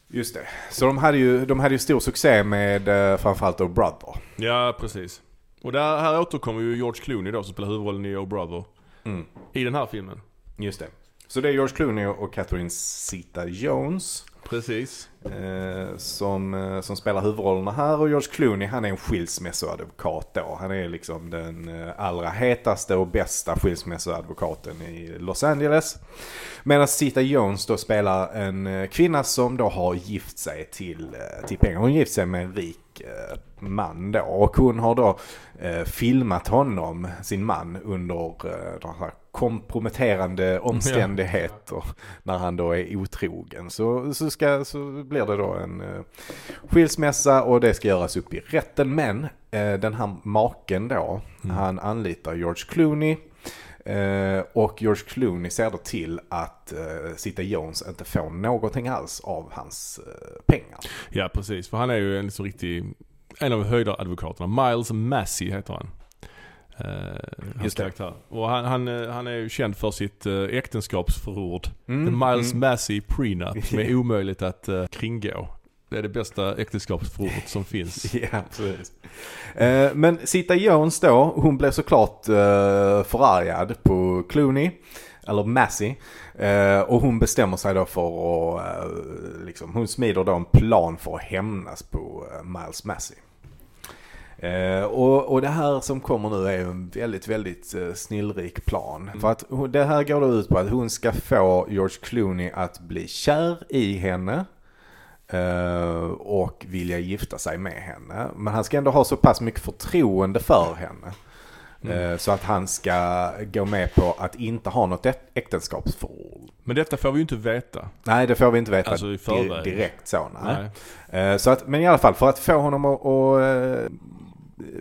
Just det. Så de hade ju, de hade ju stor succé med framförallt Oh Brother. Ja, precis. Och där, här återkommer ju George Clooney då som spelar huvudrollen i Oh Brother. Mm. I den här filmen. Just det. Så det är George Clooney och Catherine Zeta-Jones Precis. eh, som, eh, som spelar huvudrollerna här. Och George Clooney han är en skilsmässoadvokat då. Han är liksom den eh, allra hetaste och bästa skilsmässoadvokaten i Los Angeles. Medan Zeta-Jones då spelar en eh, kvinna som då har gift sig till, till pengar. Hon gift sig med en rik man då. Och hon har då eh, filmat honom, sin man, under eh, här komprometterande omständigheter. När han då är otrogen. Så, så, ska, så blir det då en eh, skilsmässa och det ska göras upp i rätten. Men eh, den här maken då, Mm. han anlitar George Clooney. Eh, och George Clooney ser då till att eh, Zita Jones inte får någonting alls av hans eh, pengar. Ja precis, för han är ju en så riktig, en av höjdaradvokaterna. Miles Massey heter han. Eh, Just det. Och han, han, eh, han är ju känd för sitt eh, äktenskapsförord. Mm, The Miles mm. Massey prenup som är omöjligt att kringgå. Det är det bästa äktenskapsförordet som finns. Ja, precis. Eh, men Zita Jones då, hon blev såklart eh, förargad på Clooney, eller Massey. Eh, och hon bestämmer sig då för att, eh, liksom, hon smider då en plan för att hämnas på eh, Miles Massey. Eh, och, och det här som kommer nu är en väldigt, väldigt eh, snillrik plan. Mm. För att det här går då ut på att hon ska få George Clooney att bli kär i henne. Eh, och vilja gifta sig med henne. Men han ska ändå ha så pass mycket förtroende för henne. Mm. eh, Så att han ska gå med på att inte ha något äktenskapsförord. Men detta får vi ju inte veta. Nej, det får vi inte veta Alltså i förväg. direkt så. Nej. Nej. Eh, Så att, men i alla fall för att få honom att, att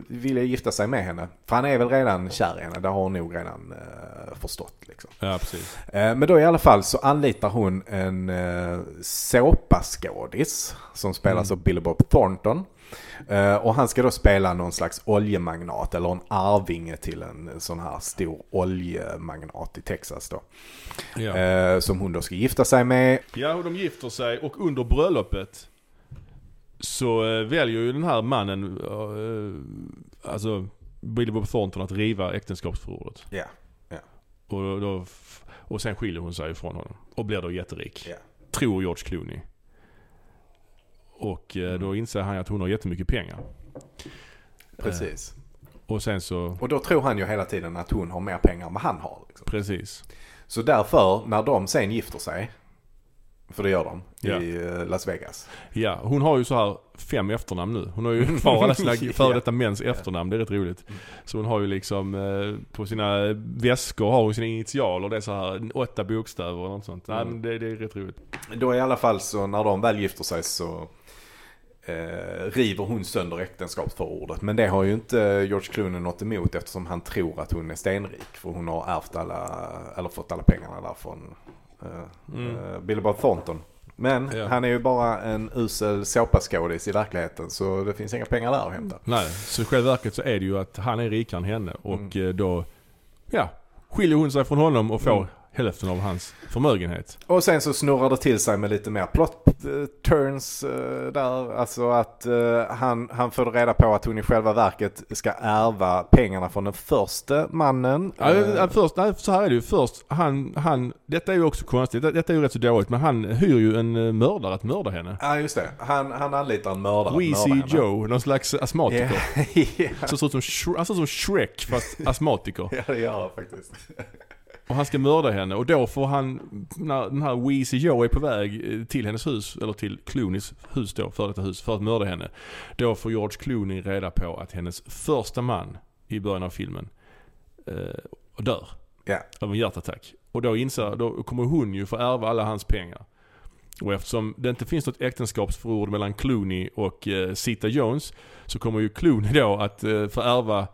vilja gifta sig med henne. För han är väl redan kär i henne, det har hon nog redan eh, förstått. Liksom. Ja precis. Eh, Men då i alla fall så anlitar hon en eh, såpaskådis som spelas Mm. av Billy Bob Thornton. Eh, och han ska då spela någon slags oljemagnat eller en arvinge till en sån här stor oljemagnat i Texas då. Ja. Eh, som hon då ska gifta sig med. Ja, och de gifter sig och under bröllopet så eh, väljer ju den här mannen, eh, alltså Billy Bob Thornton att riva äktenskapsförordet. Ja. Och, då- då, f- och sen skiljer hon sig ifrån honom och blir då jätterik. Ja. Tror George Clooney. Och eh, då inser han att hon har jättemycket pengar. Precis. Och sen så, Och då tror han ju hela tiden att hon har mer pengar än vad han har. Liksom. precis. Så därför, när de sen gifter sig, för det gör de Ja. i eh, Las Vegas. Ja, hon har ju så här fem efternamn nu. Hon har ju kvar alla sina före detta mäns efternamn. Det är rätt roligt. Så hon har ju liksom eh, på sina väskor har hon sina initialer. Det är så här åtta bokstäver och något sånt. Nej, Mm. men det, det är rätt roligt. Då i alla fall så när de väl gifter sig så eh, river hon sönder äktenskapsförordet. Men det har ju inte George Clooney något emot eftersom han tror att hon är stenrik. För hon har ärvt alla, eller fått alla pengarna där från Mm. eh, Billy Bob Thornton. Men Ja. han är ju bara en usel såpaskådis i verkligheten så det finns inga pengar där att hämta. Nej, så i själva verket så är det ju att han är rikare än henne. Och eh, då, ja, skiljer hon sig från honom och får Mm. Hälften av hans förmögenhet. Och sen så snurrar det till sig med lite mer plot eh, turns eh, där. Alltså att eh, han, han får reda på att hon i själva verket ska ärva pengarna från den första mannen. Ja, först, nej, så här är det ju. Först, han, han, detta är ju också konstigt. Detta, är ju rätt så dåligt. Men han hyr ju en mördare att mörda henne. Ja just det. Han, han anlitar en mördare. Weezy mörda henne. Joe, någon slags astmatiker. Så som, Shre- han ser ut som Shrek fast astmatiker. ja det gör han faktiskt. Och han ska mörda henne och då får han, när den här Weezy Joe är på väg eh, till hennes hus, eller till Clooneys hus då, för detta hus, för att mörda henne. Då får George Clooney reda på att hennes första man i början av filmen eh, dör Ja. av en hjärtattack. Och då inser, då kommer hon ju få ärva alla hans pengar. Och eftersom det inte finns något äktenskapsförord mellan Clooney och eh, Zita Jones så kommer ju Clooney då att eh, få ärva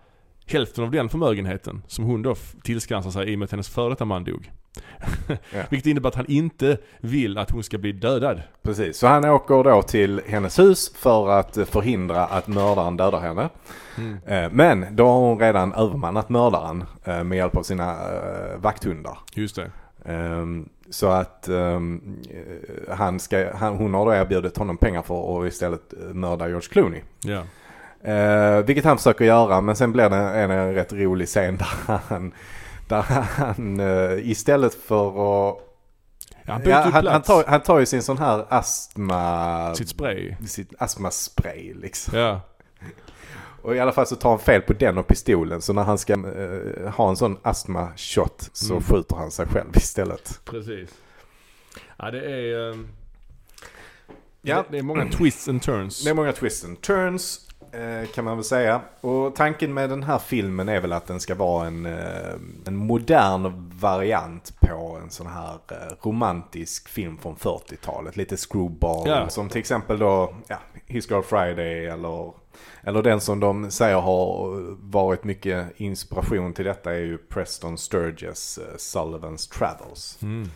hälften av den förmögenheten som hon då tillskansar sig i och med att hennes före detta man dog. Ja. Vilket innebär att han inte vill att hon ska bli dödad. Precis, så han åker då till hennes hus för att eh, förhindra att mördaren dödar henne. Eh, Men då har hon redan övermannat mördaren eh, med hjälp av sina vakthundar. Just det. Ehm, Så att ehm, eh, han ska, hon har då erbjudit honom pengar för att istället mörda George Clooney. Ja. Eh, vilket han försöker göra men sen blir det en, en rätt rolig scen där han, där han eh, istället för att... Han Ja, han, han, tar, han tar ju sin sån här astma... Sitt spray. sitt astmaspray liksom. Ja. Och i alla fall så tar han fel på den och pistolen. Så när han ska eh, ha en sån astma-shot så Mm. skjuter han sig själv istället. Precis. Ja det är... ehm, Ja. Det, det är många twists and turns. Det är många twists and turns eh, kan man väl säga. Och tanken med den här filmen är väl att den ska vara en, eh, en modern variant på en sån här eh, romantisk film från 40-talet. Lite screwball. Ja. Som till exempel då ja, His Girl Friday eller eller den som de säger har varit mycket inspiration till detta är ju Preston Sturges Sullivans Travels. Mm.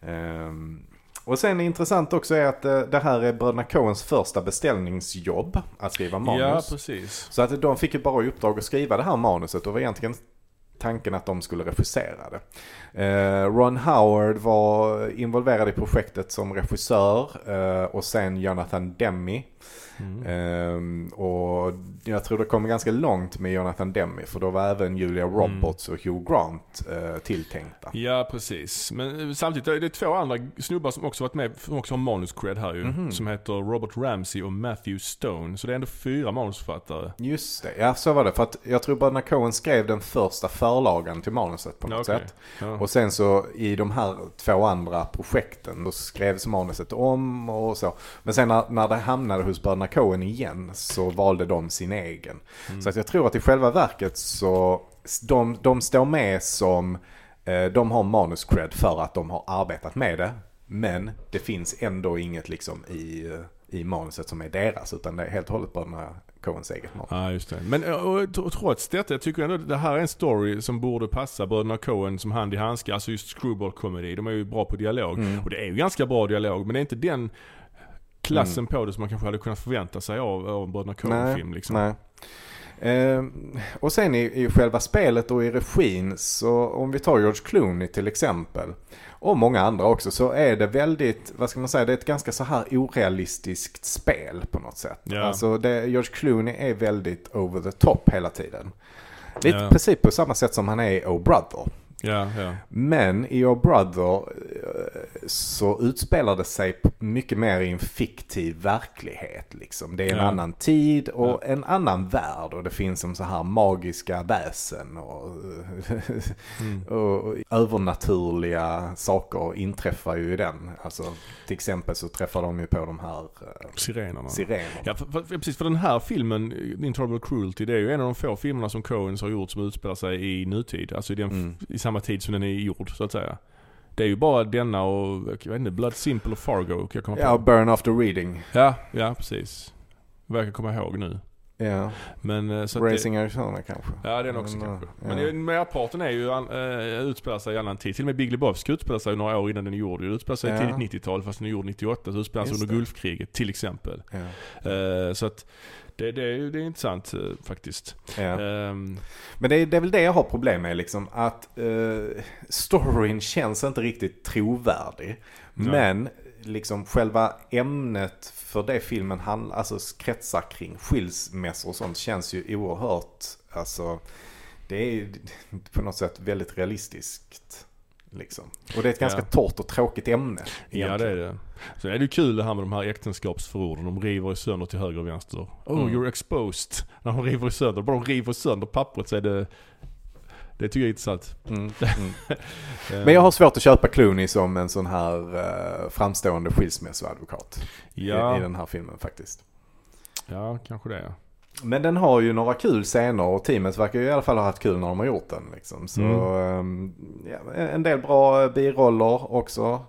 Um, och sen intressant också är att uh, det här är bröderna Coens första beställningsjobb att skriva manus. Ja, precis. Så att de fick ju bara i uppdrag att skriva det här manuset och var egentligen tanken att de skulle regissera det. Eh, Ron Howard var involverad i projektet som regissör eh, och sen Jonathan Demme Mm. Ehm, och jag tror det kommer ganska långt med Jonathan Demme för då var även Julia Roberts och Hugh Grant eh, tilltänkta. Ja, precis. Men eh, samtidigt är det två andra snubbar som också varit med, som också har manus-cred här ju. Mhm. Som heter Robert Ramsey och Matthew Stone. Så det är ändå fyra manusförfattare. Just det, ja så var det. För att jag tror bröderna Coen skrev den första förlagan till manuset på något Okej. sätt. Ja. Och sen så i de här två andra projekten då skrevs manuset om och så. Men sen när, när det hamnade hos bröderna Coen igen så valde de sin egen. Mm. Så att jag tror att i själva verket så de, de står med som, eh, de har manus-cred för att de har arbetat med det. Men det finns ändå inget liksom i, eh, i manuset som är deras utan det är helt och hållet bröderna Coens eget manus. Ja, just det. Men eh, och, och, trots detta, jag tycker ändå att det här är en story som borde passa bröderna Coen som hand i handske. Alltså just screwball-komedi. De är ju bra på dialog. Mm. Och det är ju ganska bra dialog, men det är inte den klassen på det som man kanske hade kunnat förvänta sig av, av en bröderna Coen-film. Liksom. Nej. Eh, och sen i, i själva spelet och i regin så om vi tar George Clooney till exempel och många andra också så är det väldigt, vad ska man säga, det är ett ganska så här orealistiskt spel på något sätt. Ja. Alltså det, George Clooney är väldigt over the top hela tiden. Lite Ja. precis på samma sätt som han är i Oh Brother. Ja, ja. Men i Oh Brother eh, så utspelar det sig mycket mer i en fiktiv verklighet. Liksom. Det är en Ja. annan tid och en annan värld och det finns som så här magiska väsen och, Mm. och övernaturliga saker inträffar ju i den. Alltså, till exempel så träffar de ju på de här eh, Sirenerna. sirenerna. Ja, för, för, precis. För den här filmen, Intolerable Cruelty, det är ju en av de få filmerna som Coens har gjort som utspelar sig i nutid. Alltså i, den, Mm. Samma tid som den är gjord, så att säga. Det är ju bara denna och, jag vet inte, Blood Simple och Fargo kan jag komma på. Ja, Burn After Reading. Ja, ja precis. Verkar komma ihåg nu. Ja, Men eh, så att det, Racing Arizona kanske. Ja, den också Men, kanske. ja. Men merparten är ju, äh, utspelar sig i annan tid. Till och med Big Lebowski utspelar sig några år innan den är gjord. Det utspelar sig Ja. tidigt 90-tal fast den är gjord 98. Så utspelar sig under det. Gulfkriget till exempel. Ja. Eh, så att det, det, det är intressant eh, faktiskt. Ja. Ehm, Men det är, det är väl det jag har problem med liksom. Att eh, storyn känns inte riktigt trovärdig. Nej. Men liksom själva ämnet för det filmen handlar, alltså kretsar kring skilsmässor och sånt känns ju oerhört, alltså det är på något sätt väldigt realistiskt. Liksom. Och det är ett ganska Ja. torrt och tråkigt ämne. ja det egentligen. är det. Sen är det kul det här med de här äktenskapsförorden. De river i sönder till höger och vänster. Oh Mm. you're exposed. När de river i sönder. Bara de river sönder pappret så är det det tycker jag är intressant. Mm, mm. Ehm, Men jag har svårt att köpa Clooney som en sån här eh, framstående skilsmässoadvokat ja, i, i den här filmen faktiskt. ja, kanske det. Men den har ju några kul scener och teamet verkar ju i alla fall ha haft kul när de har gjort den. Liksom. Så Mm. ehm, ja, en del bra biroller också.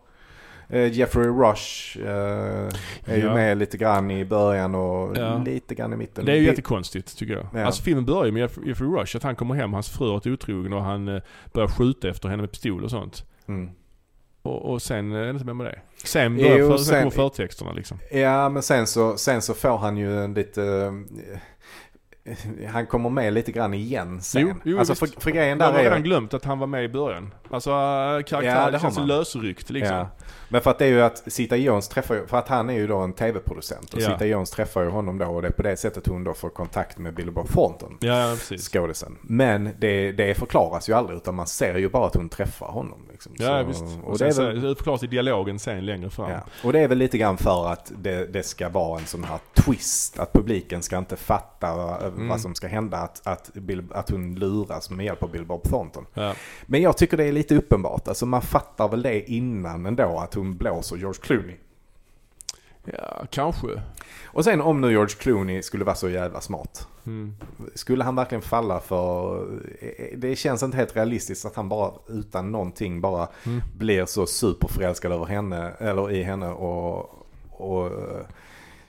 Eh, Jeffrey Rush eh, är ju Ja. med lite grann i början och Ja. lite grann i mitten. Det är ju jättekonstigt tycker jag. Ja. Alltså filmen börjar ju med Jeff- Jeffrey Rush, att han kommer hem, hans fru har varit otrogen och han eh, börjar skjuta efter henne med pistol och sånt. Mm. Och, och sen är det inte mer med det. Sen Jo, börjar för, sen sen- förtexterna liksom. Ja men sen så, sen så får han ju en lite... eh, Han kommer med lite grann igen sen. Jo, jo, alltså för, för grejen Jag där har är... redan glömt att han var med i början. Alltså Ja, karaktären har känns lösryckt liksom. Ja. Men för att det är ju att Sita Jones träffar ju, för att han är ju då en tv-producent och Ja. Sita Jones träffar ju honom då och det är på det sättet hon då får kontakt med Billy Bob Thornton. Ja, ja precis. Skådisen. Men det, det förklaras ju aldrig utan man ser ju bara att hon träffar honom. Liksom. Ja, Så- visst. Och, Och det är väl, det förklaras i dialogen sen längre fram. ja. och det är väl lite grann för att det, det ska vara en sån här twist. Att publiken ska inte fatta eh, Mm. vad som ska hända. Att, att, Bill, att hon luras med hjälp av Bill Bob Thornton. Ja. Men jag tycker det är lite uppenbart. Alltså man fattar väl det innan ändå att hon blåser George Clooney. ja, kanske. Och sen om nu George Clooney skulle vara så jävla smart. Mm. Skulle han verkligen falla för... Det känns inte helt realistiskt att han bara utan någonting bara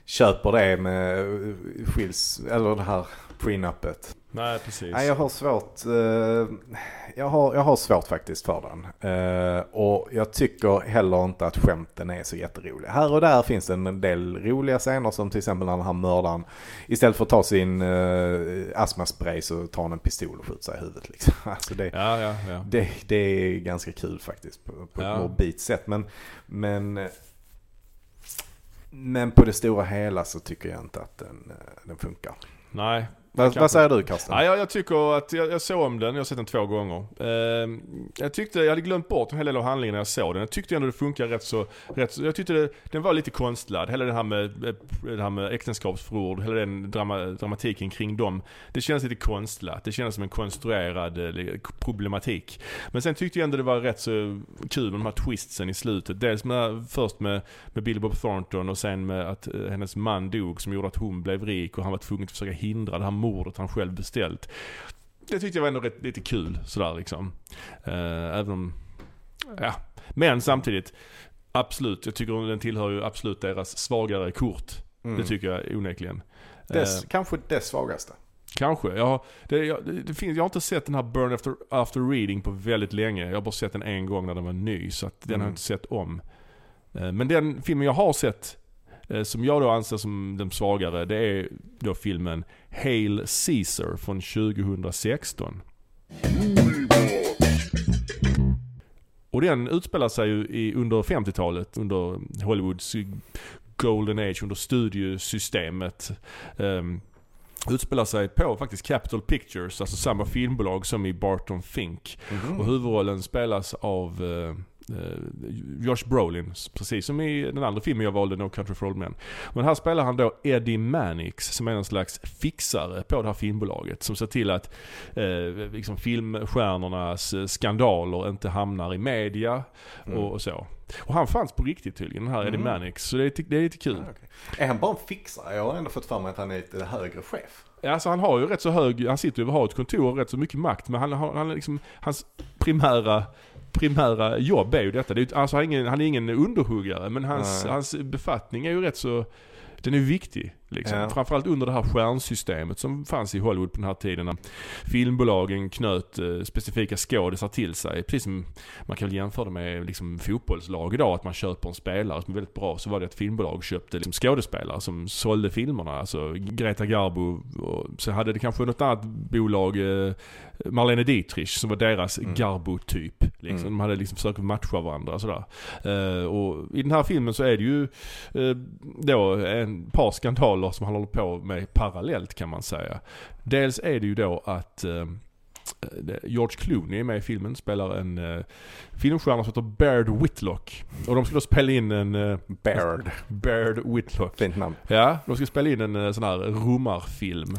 köper det med eh, skils, eller det här prenupet. Nej, precis. Nej, jag har svårt. Eh, jag, har, jag har svårt faktiskt för den. Eh, och jag tycker heller inte att skämten är så jätteroliga. Här och där finns det en del roliga scener som till exempel när den här mördaren istället för att ta sin uh, astmaspray så tar han en pistol och skjuter sig i huvudet. Liksom. Alltså det, ja, ja, ja. Det, det är ganska kul faktiskt på, på ett morbid sätt. Men, men, eh, men på det stora hela så tycker jag inte att den, eh, den funkar. Nej. Vad, vad säger du Karsten? Ja, jag, jag tycker att, jag, jag såg om den, jag har sett den två gånger. Eh, jag tyckte, jag hade glömt bort en hel del av handlingen när jag såg den. Jag tyckte ändå det funkar rätt så, rätt så jag tyckte det, den var lite konstlad. Hela det här med, eh, det här med äktenskapsförord, hela den drama, dramatiken kring dem. Det känns lite konstlat. Det känns som en konstruerad eh, problematik. Men sen tyckte jag ändå det var rätt så kul med de här twistsen i slutet. Dels med, först med, med Billy Bob Thornton och sen med att eh, hennes man dog som gjorde att hon blev rik och han var tvungen att försöka hindra det här mordet han själv beställt. Det tyckte jag var ändå rätt, lite kul sådär liksom. Eh, även om, ja. Men samtidigt, absolut. Jag tycker den tillhör ju absolut deras svagare kort. Mm. Det tycker jag onekligen. Dess, Eh, Kanske det svagaste. Kanske. Jag har, det, jag, det, finns, jag har inte sett den här Burn After, After Reading på väldigt länge. Jag har bara sett den en gång när den var ny. Så att den har Mm. jag inte sett om. Eh, Men den filmen jag har sett, som jag då anser som den svagare, det är då filmen Hail Caesar från 2016. Och den utspelar sig ju i, under 50-talet, under Hollywoods Golden Age, under studiosystemet. Um, utspelar sig på faktiskt Capitol Pictures, alltså samma filmbolag som i Barton Fink. Mhm. Och huvudrollen spelas av eh, eh, Josh Brolin, precis som i den andra filmen jag valde, No Country for Old Men. Men här spelar han då Eddie Mannix som är en slags fixare på det här filmbolaget. Som ser till att eh, liksom filmstjärnornas eh, skandaler inte hamnar i media Mm. och, och så. Och han fanns på riktigt tydligen, den här Eddie Mm. Mannix. Så det är, det är lite kul. Ah, okej. Är han bara en fixare? Jag har ändå fått för mig att han är lite högre chef. Alltså han har ju rätt så hög, han sitter ju och har ett kontor och rätt så mycket makt. Men han, han, han är liksom, hans primära, primära jobb är ju detta. Det är, alltså han, är ingen, han är ingen underhuggare men hans, Nej. hans befattning är ju rätt så, den är viktig. Liksom. Ja. Framförallt under det här stjärnsystemet som fanns i Hollywood på den här tiden. När filmbolagen knöt eh, specifika skådisar till sig. Precis som man kan väl jämföra det med liksom, fotbollslag idag. Att man köper en spelare som är väldigt bra. Så var det ett filmbolag köpte liksom, skådespelare som sålde filmerna. Alltså Greta Garbo. Och så hade det kanske något annat bolag, eh, Marlene Dietrich, som var deras Mm. Garbo-typ. Liksom. Mm. De hade liksom försökt matcha varandra och sådär. Eh, och i den här filmen så är det ju eh, då en par skandaler som han håller på med parallellt kan man säga. Dels är det ju då att eh, det- George Clooney är med i filmen, spelar en eh, filmstjärna som heter Baird Whitlock. Och de ska då spela in en... Eh, Baird. Baird Whitlock. Fint namn. Ja, de ska spela in en eh, sån här romarfilm.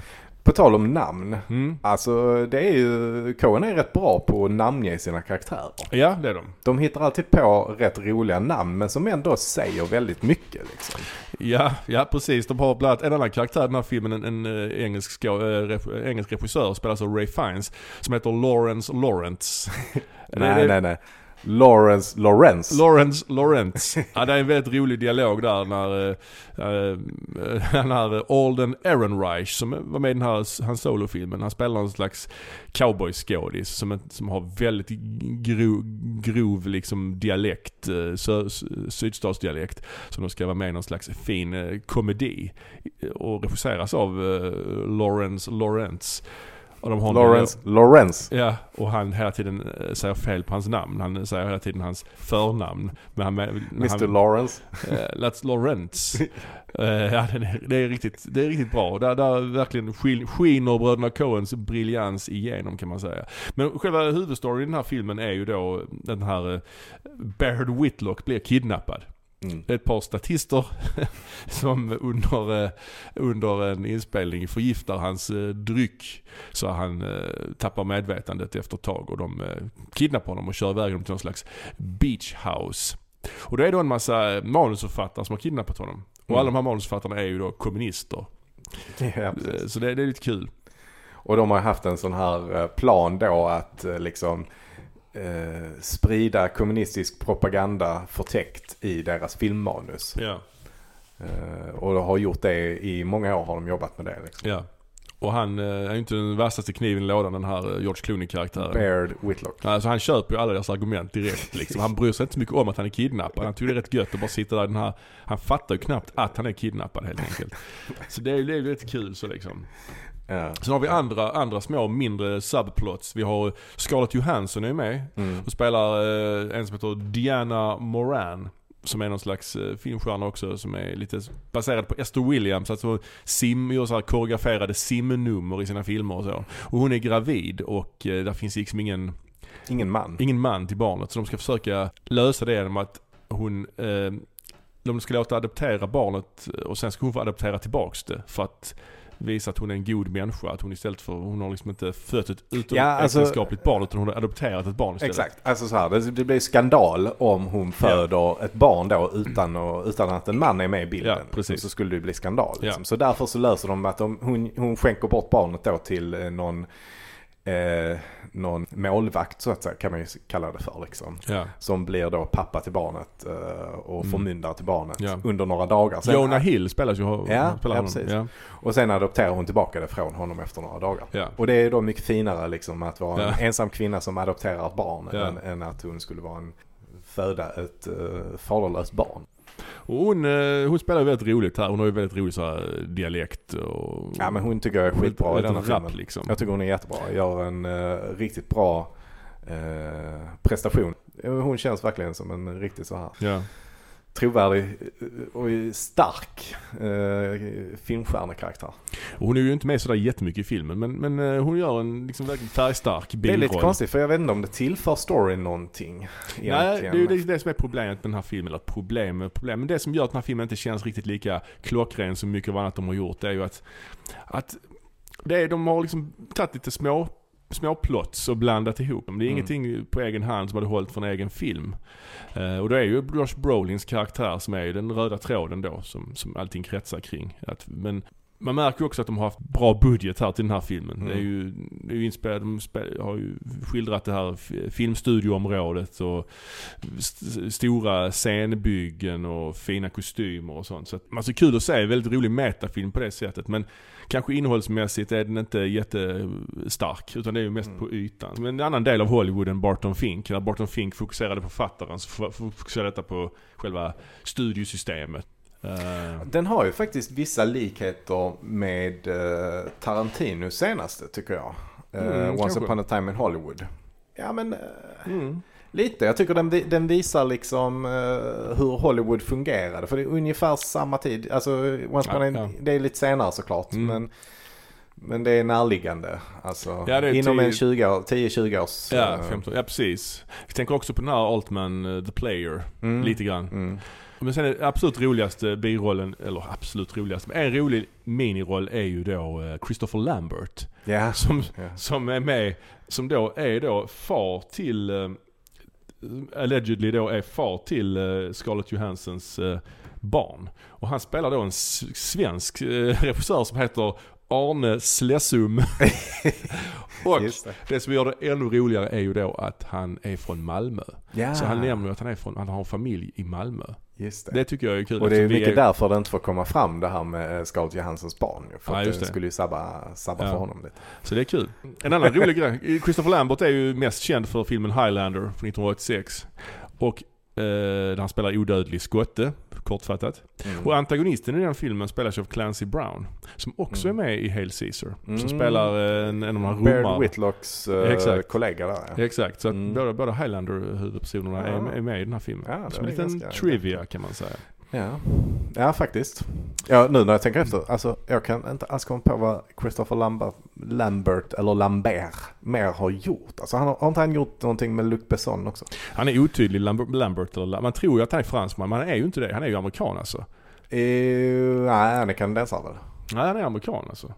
På tal om namn. Mm. Alltså det är ju, Coen är rätt bra på att namnge sina karaktärer. Ja, det är de. De hittar alltid på rätt roliga namn men som ändå säger väldigt mycket liksom. Ja, ja precis. De har bland annat en annan karaktär i den här filmen, en, en eh, engelsk, eh, ref, engelsk regissör, spelas av Ray Fiennes, som heter Lawrence Lawrence. nej, det- nej, nej. Lawrence Lawrence. Lawrence Lawrence. Ja, det är en väldigt rolig dialog där när äh, äh, Alden Ehrenreich som var med i den här hans solofilmen. Han spelar en slags cowboyskådis som, som har väldigt grov, grov liksom dialekt, eh, sö, sydstatsdialekt. Som då ska vara med i någon slags fin äh, komedi. Och regisseras av äh, Lawrence Lawrence. Och de har en Lawrence Lawrence. Ja, och han hela tiden eh, säger fel på hans namn. Han säger hela tiden hans förnamn. Men han, Mr han, Lawrence. eh, Let's Lawrence. Eh, ja, det är, det, är riktigt, det är riktigt bra. Där, där verkligen skiner bröderna Coens briljans igenom kan man säga. Men själva huvudstoryn i den här filmen är ju då den här eh, Baird Whitlock blir kidnappad. Mm. Ett par statister som under, eh, under en inspelning förgiftar hans eh, dryck så han eh, tappar medvetandet efter ett tag och de kidnappar honom och kör iväg honom till någon slags beach house. Och det är då en massa manusförfattare som har kidnappat honom. Och Mm. alla de här manusförfattarna är ju då kommunister. Ja. Så det, det är lite kul. Och de har haft en sån här plan då att liksom eh, sprida kommunistisk propaganda förtäckt i deras filmmanus. Ja. Eh, och har gjort det i många år har de jobbat med det. Liksom. Ja. Och han eh, är ju inte den vassaste kniven i lådan den här eh, George Clooney-karaktären. Baird Whitlock. Alltså han köper ju alla deras argument direkt liksom. Han bryr sig inte så mycket om att han är kidnappad. Han tycker det är rätt gött att bara sitta där i den här... Han fattar ju knappt att han är kidnappad helt enkelt. Så det är ju rätt kul så liksom. Ja. Sen har vi andra, andra små mindre subplots. Vi har Scarlett Johansson är med Mm. och spelar eh, en som heter Diana Moran. Som är någon slags eh, filmstjärna också som är lite baserad på Esther Williams. Alltså sim, gör så här koreograferade simnummer i sina filmer och så. Och hon är gravid och eh, där finns liksom ingen, Ingen man. ingen man till barnet. Så de ska försöka lösa det genom att hon eh, de ska låta adoptera barnet och sen ska hon få adoptera tillbaks det. För att visa att hon är en god människa. Att hon istället för, hon har liksom inte fött ett Ja, alltså- utomäktenskapligt barn utan hon har adopterat ett barn istället. Exakt. Alltså så här, det, det blir skandal om hon föder ett barn då utan, och, utan att en man är med i bilden. Ja, precis. Så skulle det bli skandal. Liksom. Ja. Så därför så löser de att de, hon, hon skänker bort barnet då till eh, någon, eh, någon målvakt så att säga, kan man ju kalla det för. Liksom. Ja. Som blir då pappa till barnet eh, och Mm. förmyndare till barnet Ja. under några dagar. Sen, Jonah Hill spelas ju Ja, spelar ja, precis. Ja. Och sen adopterar hon tillbaka det från honom efter några dagar. Ja. Och det är då mycket finare liksom att vara en ensam kvinna som adopterar ett barn än, än att hon skulle vara en, föda ett uh, faderlöst barn. Och hon, eh, hon spelar ju väldigt roligt här. Hon har ju väldigt rolig så här, dialekt och... Ja men hon tycker jag är skitbra i väldigt denna rap, filmen. liksom. Jag tycker hon är jättebra. Gör en eh, riktigt bra eh, prestation. Hon känns verkligen som en riktigt så här Ja. Trovärdig eh, och stark eh, filmstjärnekaraktär. Hon är ju inte med sådär jättemycket i filmen men, men eh, hon gör en liksom verkligen färgstark Det är lite konstigt för jag vet inte om det tillför storyn någonting. Nej, det är egentligen. ju det, det som är problemet med den här filmen. Eller problem, problem. Men det som gör att den här filmen inte känns riktigt lika klockren som mycket av annat de har gjort. Det är ju att, att det är, de har liksom tagit lite små små plots och blandat ihop dem. Det är Mm. ingenting på egen hand som hade hållit för en egen film. Eh, och det är ju Josh Brolins karaktär som är den röda tråden då som, som allting kretsar kring. Att, men man märker också att de har haft bra budget här till den här filmen. Mm. Det är ju, det är ju inspelat, de har ju skildrat det här filmstudioområdet och st- stora scenbyggen och fina kostymer och sånt. Så att, alltså kul att se, väldigt rolig metafilm på det sättet. Men kanske innehållsmässigt är den inte jättestark. Utan det är ju mest Mm. på ytan. Men en annan del av Hollywood än Barton Fink. När Barton Fink fokuserade på författaren så fokuserade detta på själva studiosystemet. Eh, Den har ju faktiskt vissa likheter med uh, Tarantinos senaste tycker jag. Eh, Mm, Once kanske. upon a time in Hollywood. Ja men eh, mm. lite. Jag tycker den, den visar liksom eh, hur Hollywood fungerade. För det är ungefär samma tid. Alltså Once upon Ja, ja. det är lite senare såklart. Mm. Men, men det är närliggande. Alltså, Ja, är inom en tio- 20 år- 10-20 års... Ja, eh, 15, ja precis. Jag tänker också på den här Altman, eh, The Player, mm, lite grann. Men sen är absolut roligaste birollen, eller absolut roligaste, men en rolig miniroll är ju då eh, Christopher Lambert. Ja. Som, ja. som är med, som då är då far till, eh, allegedly då är far till eh, Scarlett Johanssons eh, barn. Och han spelar då en svensk regissör som heter Arne Slessum. och det. det som gör det ännu roligare är ju då att han är från Malmö. Ja, Så han nämner att han, är från, han har en familj i Malmö. Just det. Det tycker jag är kul. Och det är mycket därför det inte får komma fram det här med eh, Scarlett Johanssons barn. För Ja, att det skulle ju sabba, sabba Ja. för honom lite. Så det är kul. En annan rolig grej. Christopher Lambert är ju mest känd för filmen Highlander från 1986. Och där han spelar odödlig skotte, kortfattat. Mm. Och antagonisten i den filmen spelas av Clancy Brown. Som också Mm. är med i Hail Caesar. Mm. Som spelar eh, en, en av de här Baird romar. Whitlocks eh, Exakt. kollega där ja. Exakt, så att Mm. båda, båda Highlander-huvudpersonerna Ja. är, är med i den här filmen. Ja, Som en liten ganska- trivia kan man säga. Ja. ja, faktiskt. Ja, nu när jag tänker efter. Alltså, jag kan inte alls komma på vad Christopher Lambert, Lambert eller Lambert mer har gjort. Alltså, han har, har inte han gjort någonting med Luc Besson också? Han är otydlig, Lambert. Lambert eller, man tror ju att han är fransman, men han är ju inte det. Han är ju amerikan alltså. Eh, nej, han är kanadensare väl? Nej, han är amerikan alltså.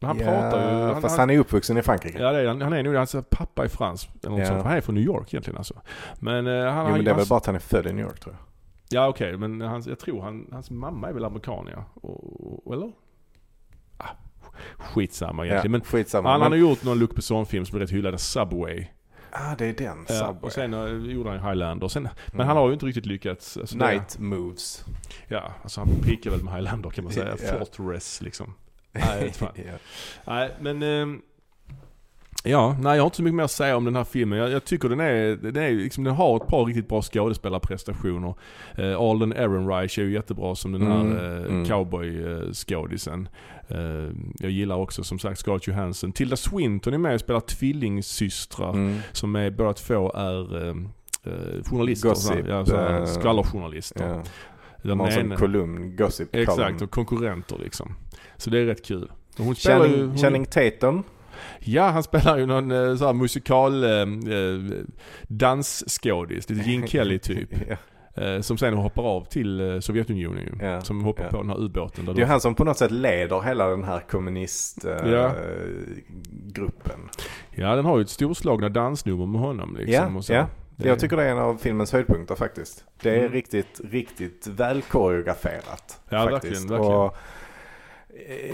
Men han ja, pratar ju... Han, fast han är uppvuxen i Frankrike. Ja det är han. Han är nog, hans pappa är fransk. Eller något Ja. sånt. Han är från New York egentligen alltså. Men eh, han jo, men det är väl bara att han är född i New York tror jag. Ja okej, men hans, jag tror han, hans mamma är väl amerikan ja. Och, eller? Ah, skitsamma egentligen. Men ja, skitsamma. han, men, har gjort någon Luc Besson-film som är rätt hyllad, Subway. Ah, det är den. Subway. och sen uh, gjorde han Highlander. Sen, Men Mm. han har ju inte riktigt lyckats. Alltså, det- Night Moves. Ja, alltså han pickar väl med Highlander kan man säga. Ja. Fortress liksom. Nej. Nej, men... ehm, ja, nej jag har inte så mycket mer att säga om den här filmen. Jag, jag tycker den är, den är liksom, den har ett par riktigt bra skådespelarprestationer. Uh, Alden Ehrenreich är ju jättebra som den här Mm, uh, mm. cowboy-skådisen. Eh, jag gillar också som sagt Scarlett Johansson. Tilda Swinton är med och spelar tvillingsystrar. Mm. Som är, båda två är um, journalister. Gossip, ja, eh, skvallerjournalister. Ja. De De har en kolumn, Gossip Exakt, och konkurrenter liksom. Så det är rätt kul. Hon spelar ju, Channing, hon, Channing Tatum. Ja, han spelar ju någon eh, sån här musikal eh, eh, dansskådis, lite Gene Kelly typ. ja. Eh, som sen hoppar av till Sovjetunionen ju. Ja, Som hoppar ja. på den här ubåten. Det är de- han som på något sätt leder hela den här kommunistgruppen. Ja. Ja, den har ju ett storslagna dansnummer med honom liksom. Ja, så. Det- Jag tycker det är en av filmens höjdpunkter faktiskt. Det är Mm. riktigt, riktigt väl koreograferat. Ja, faktiskt. verkligen, verkligen. Och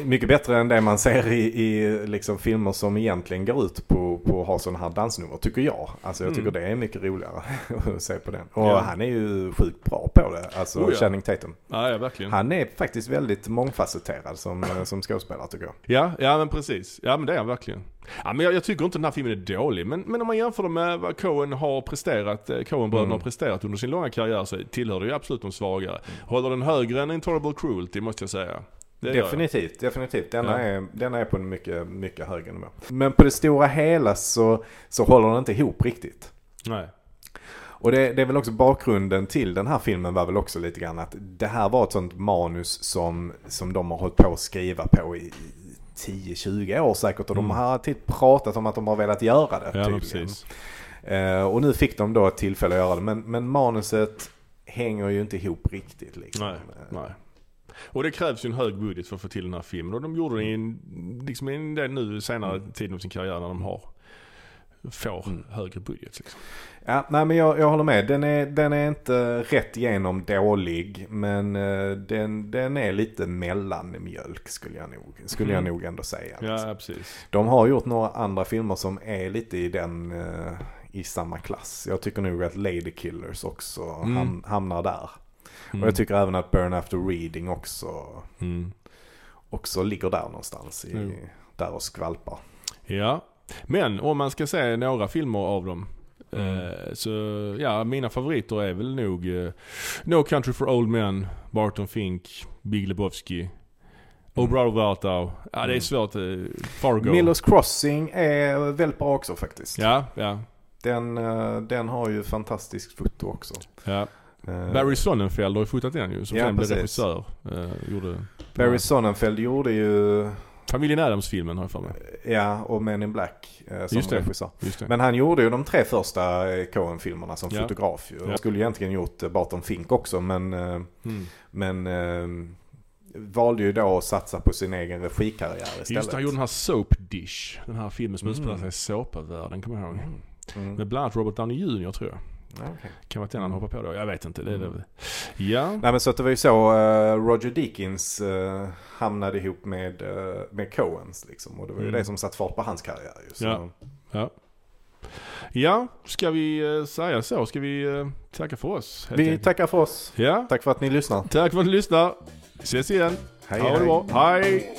mycket bättre än det man ser i, i liksom filmer som egentligen går ut på, på att ha sådana här dansnummer, tycker jag. Alltså jag tycker Mm. det är mycket roligare att se på den. Och Ja. han är ju sjukt bra på det, alltså Oh ja. Channing Tatum. Ja, ja, verkligen. Han är faktiskt väldigt mångfacetterad som, eh, som skådespelare tycker jag. Ja, ja men precis. Ja men det är han verkligen. Ja men jag, jag tycker inte den här filmen är dålig. Men, men om man jämför det med vad Coen har presterat, eh, Coen-bröderna Mm. har presterat under sin långa karriär så tillhör det ju absolut de svagare. Håller den högre än Intolerable Cruelty måste jag säga. Det. Definitivt, definitivt. Denna, Ja. är, denna är på en mycket, mycket högre nivå. Men på det stora hela så, så håller den inte ihop riktigt. Nej. Och det, det är väl också bakgrunden till den här filmen var väl också lite grann att det här var ett sånt manus som, som de har hållit på att skriva på i 10-20 år säkert. Och de Mm. har alltid pratat om att de har velat göra det. Ja tydligen. Eh, och nu fick de då ett tillfälle att göra det. Men, men manuset hänger ju inte ihop riktigt liksom. Nej, nej. Och det krävs ju en hög budget för att få till den här filmen. Och de gjorde det i en, liksom i del nu senare Mm. tid av sin karriär när de har får Mm. högre budget liksom. Ja, nej men jag, jag håller med. Den är, den är inte rätt igenom dålig. Men eh, den, den är lite mellanmjölk skulle jag nog, skulle jag Mm. nog ändå säga. liksom. Ja precis. De har gjort några andra filmer som är lite i den, eh, i samma klass. Jag tycker nog att Lady Killers också Mm. ham, hamnar där. Mm. Och jag tycker även att Burn After Reading också, Mm. också ligger där någonstans. I, Mm. Där och skvalpar. Ja, men om man ska se några filmer av dem. Mm. Eh, så ja, mina favoriter är väl nog eh, No Country for Old Men, Barton Fink, Big Lebowski, Oh Mm. Brother Where Ja det är Mm. svårt. Eh, Fargo. Miller's Crossing är väldigt bra också faktiskt. Ja, ja, Den, den har ju fantastiskt foto också. ja. Eh, Barry Sonnenfeld har ju fotat den ju som Ja, sen blev regissör. Eh, gjorde Barry Sonnenfeld gjorde ju, Familjen Adams-filmen har jag för mig. ja, och Men in Black eh, som Just det. regissör. Just det. Men han gjorde ju de tre första eh, Coen-filmerna som Ja. fotograf ju. Han skulle egentligen gjort eh, Barton Fink också men, mm. men eh, valde ju då att satsa på sin egen regikarriär istället. Just det, han gjorde den här Soap Dish. Den här filmen som Mm. utspelar sig i såpavärlden, kommer jag ihåg. Mm. Med bland annat Robert Downey Jr tror jag. Okej. Kan vara den han hoppar på då. Jag vet inte. Det Mm. det. Ja. Nej men så att det var ju så eh, Roger Deakins eh, hamnade ihop med, eh, med Coens liksom. Och det var ju Mm. det som satt fart på hans karriär ju. Ja. Ja. Ja, ska vi säga så? Ska vi tacka för oss? Vi enkelt? tackar för oss. Ja, Tack för att ni lyssnar. tack för att ni lyssnar. Ses igen. Hej ha det hej. bra. Hej!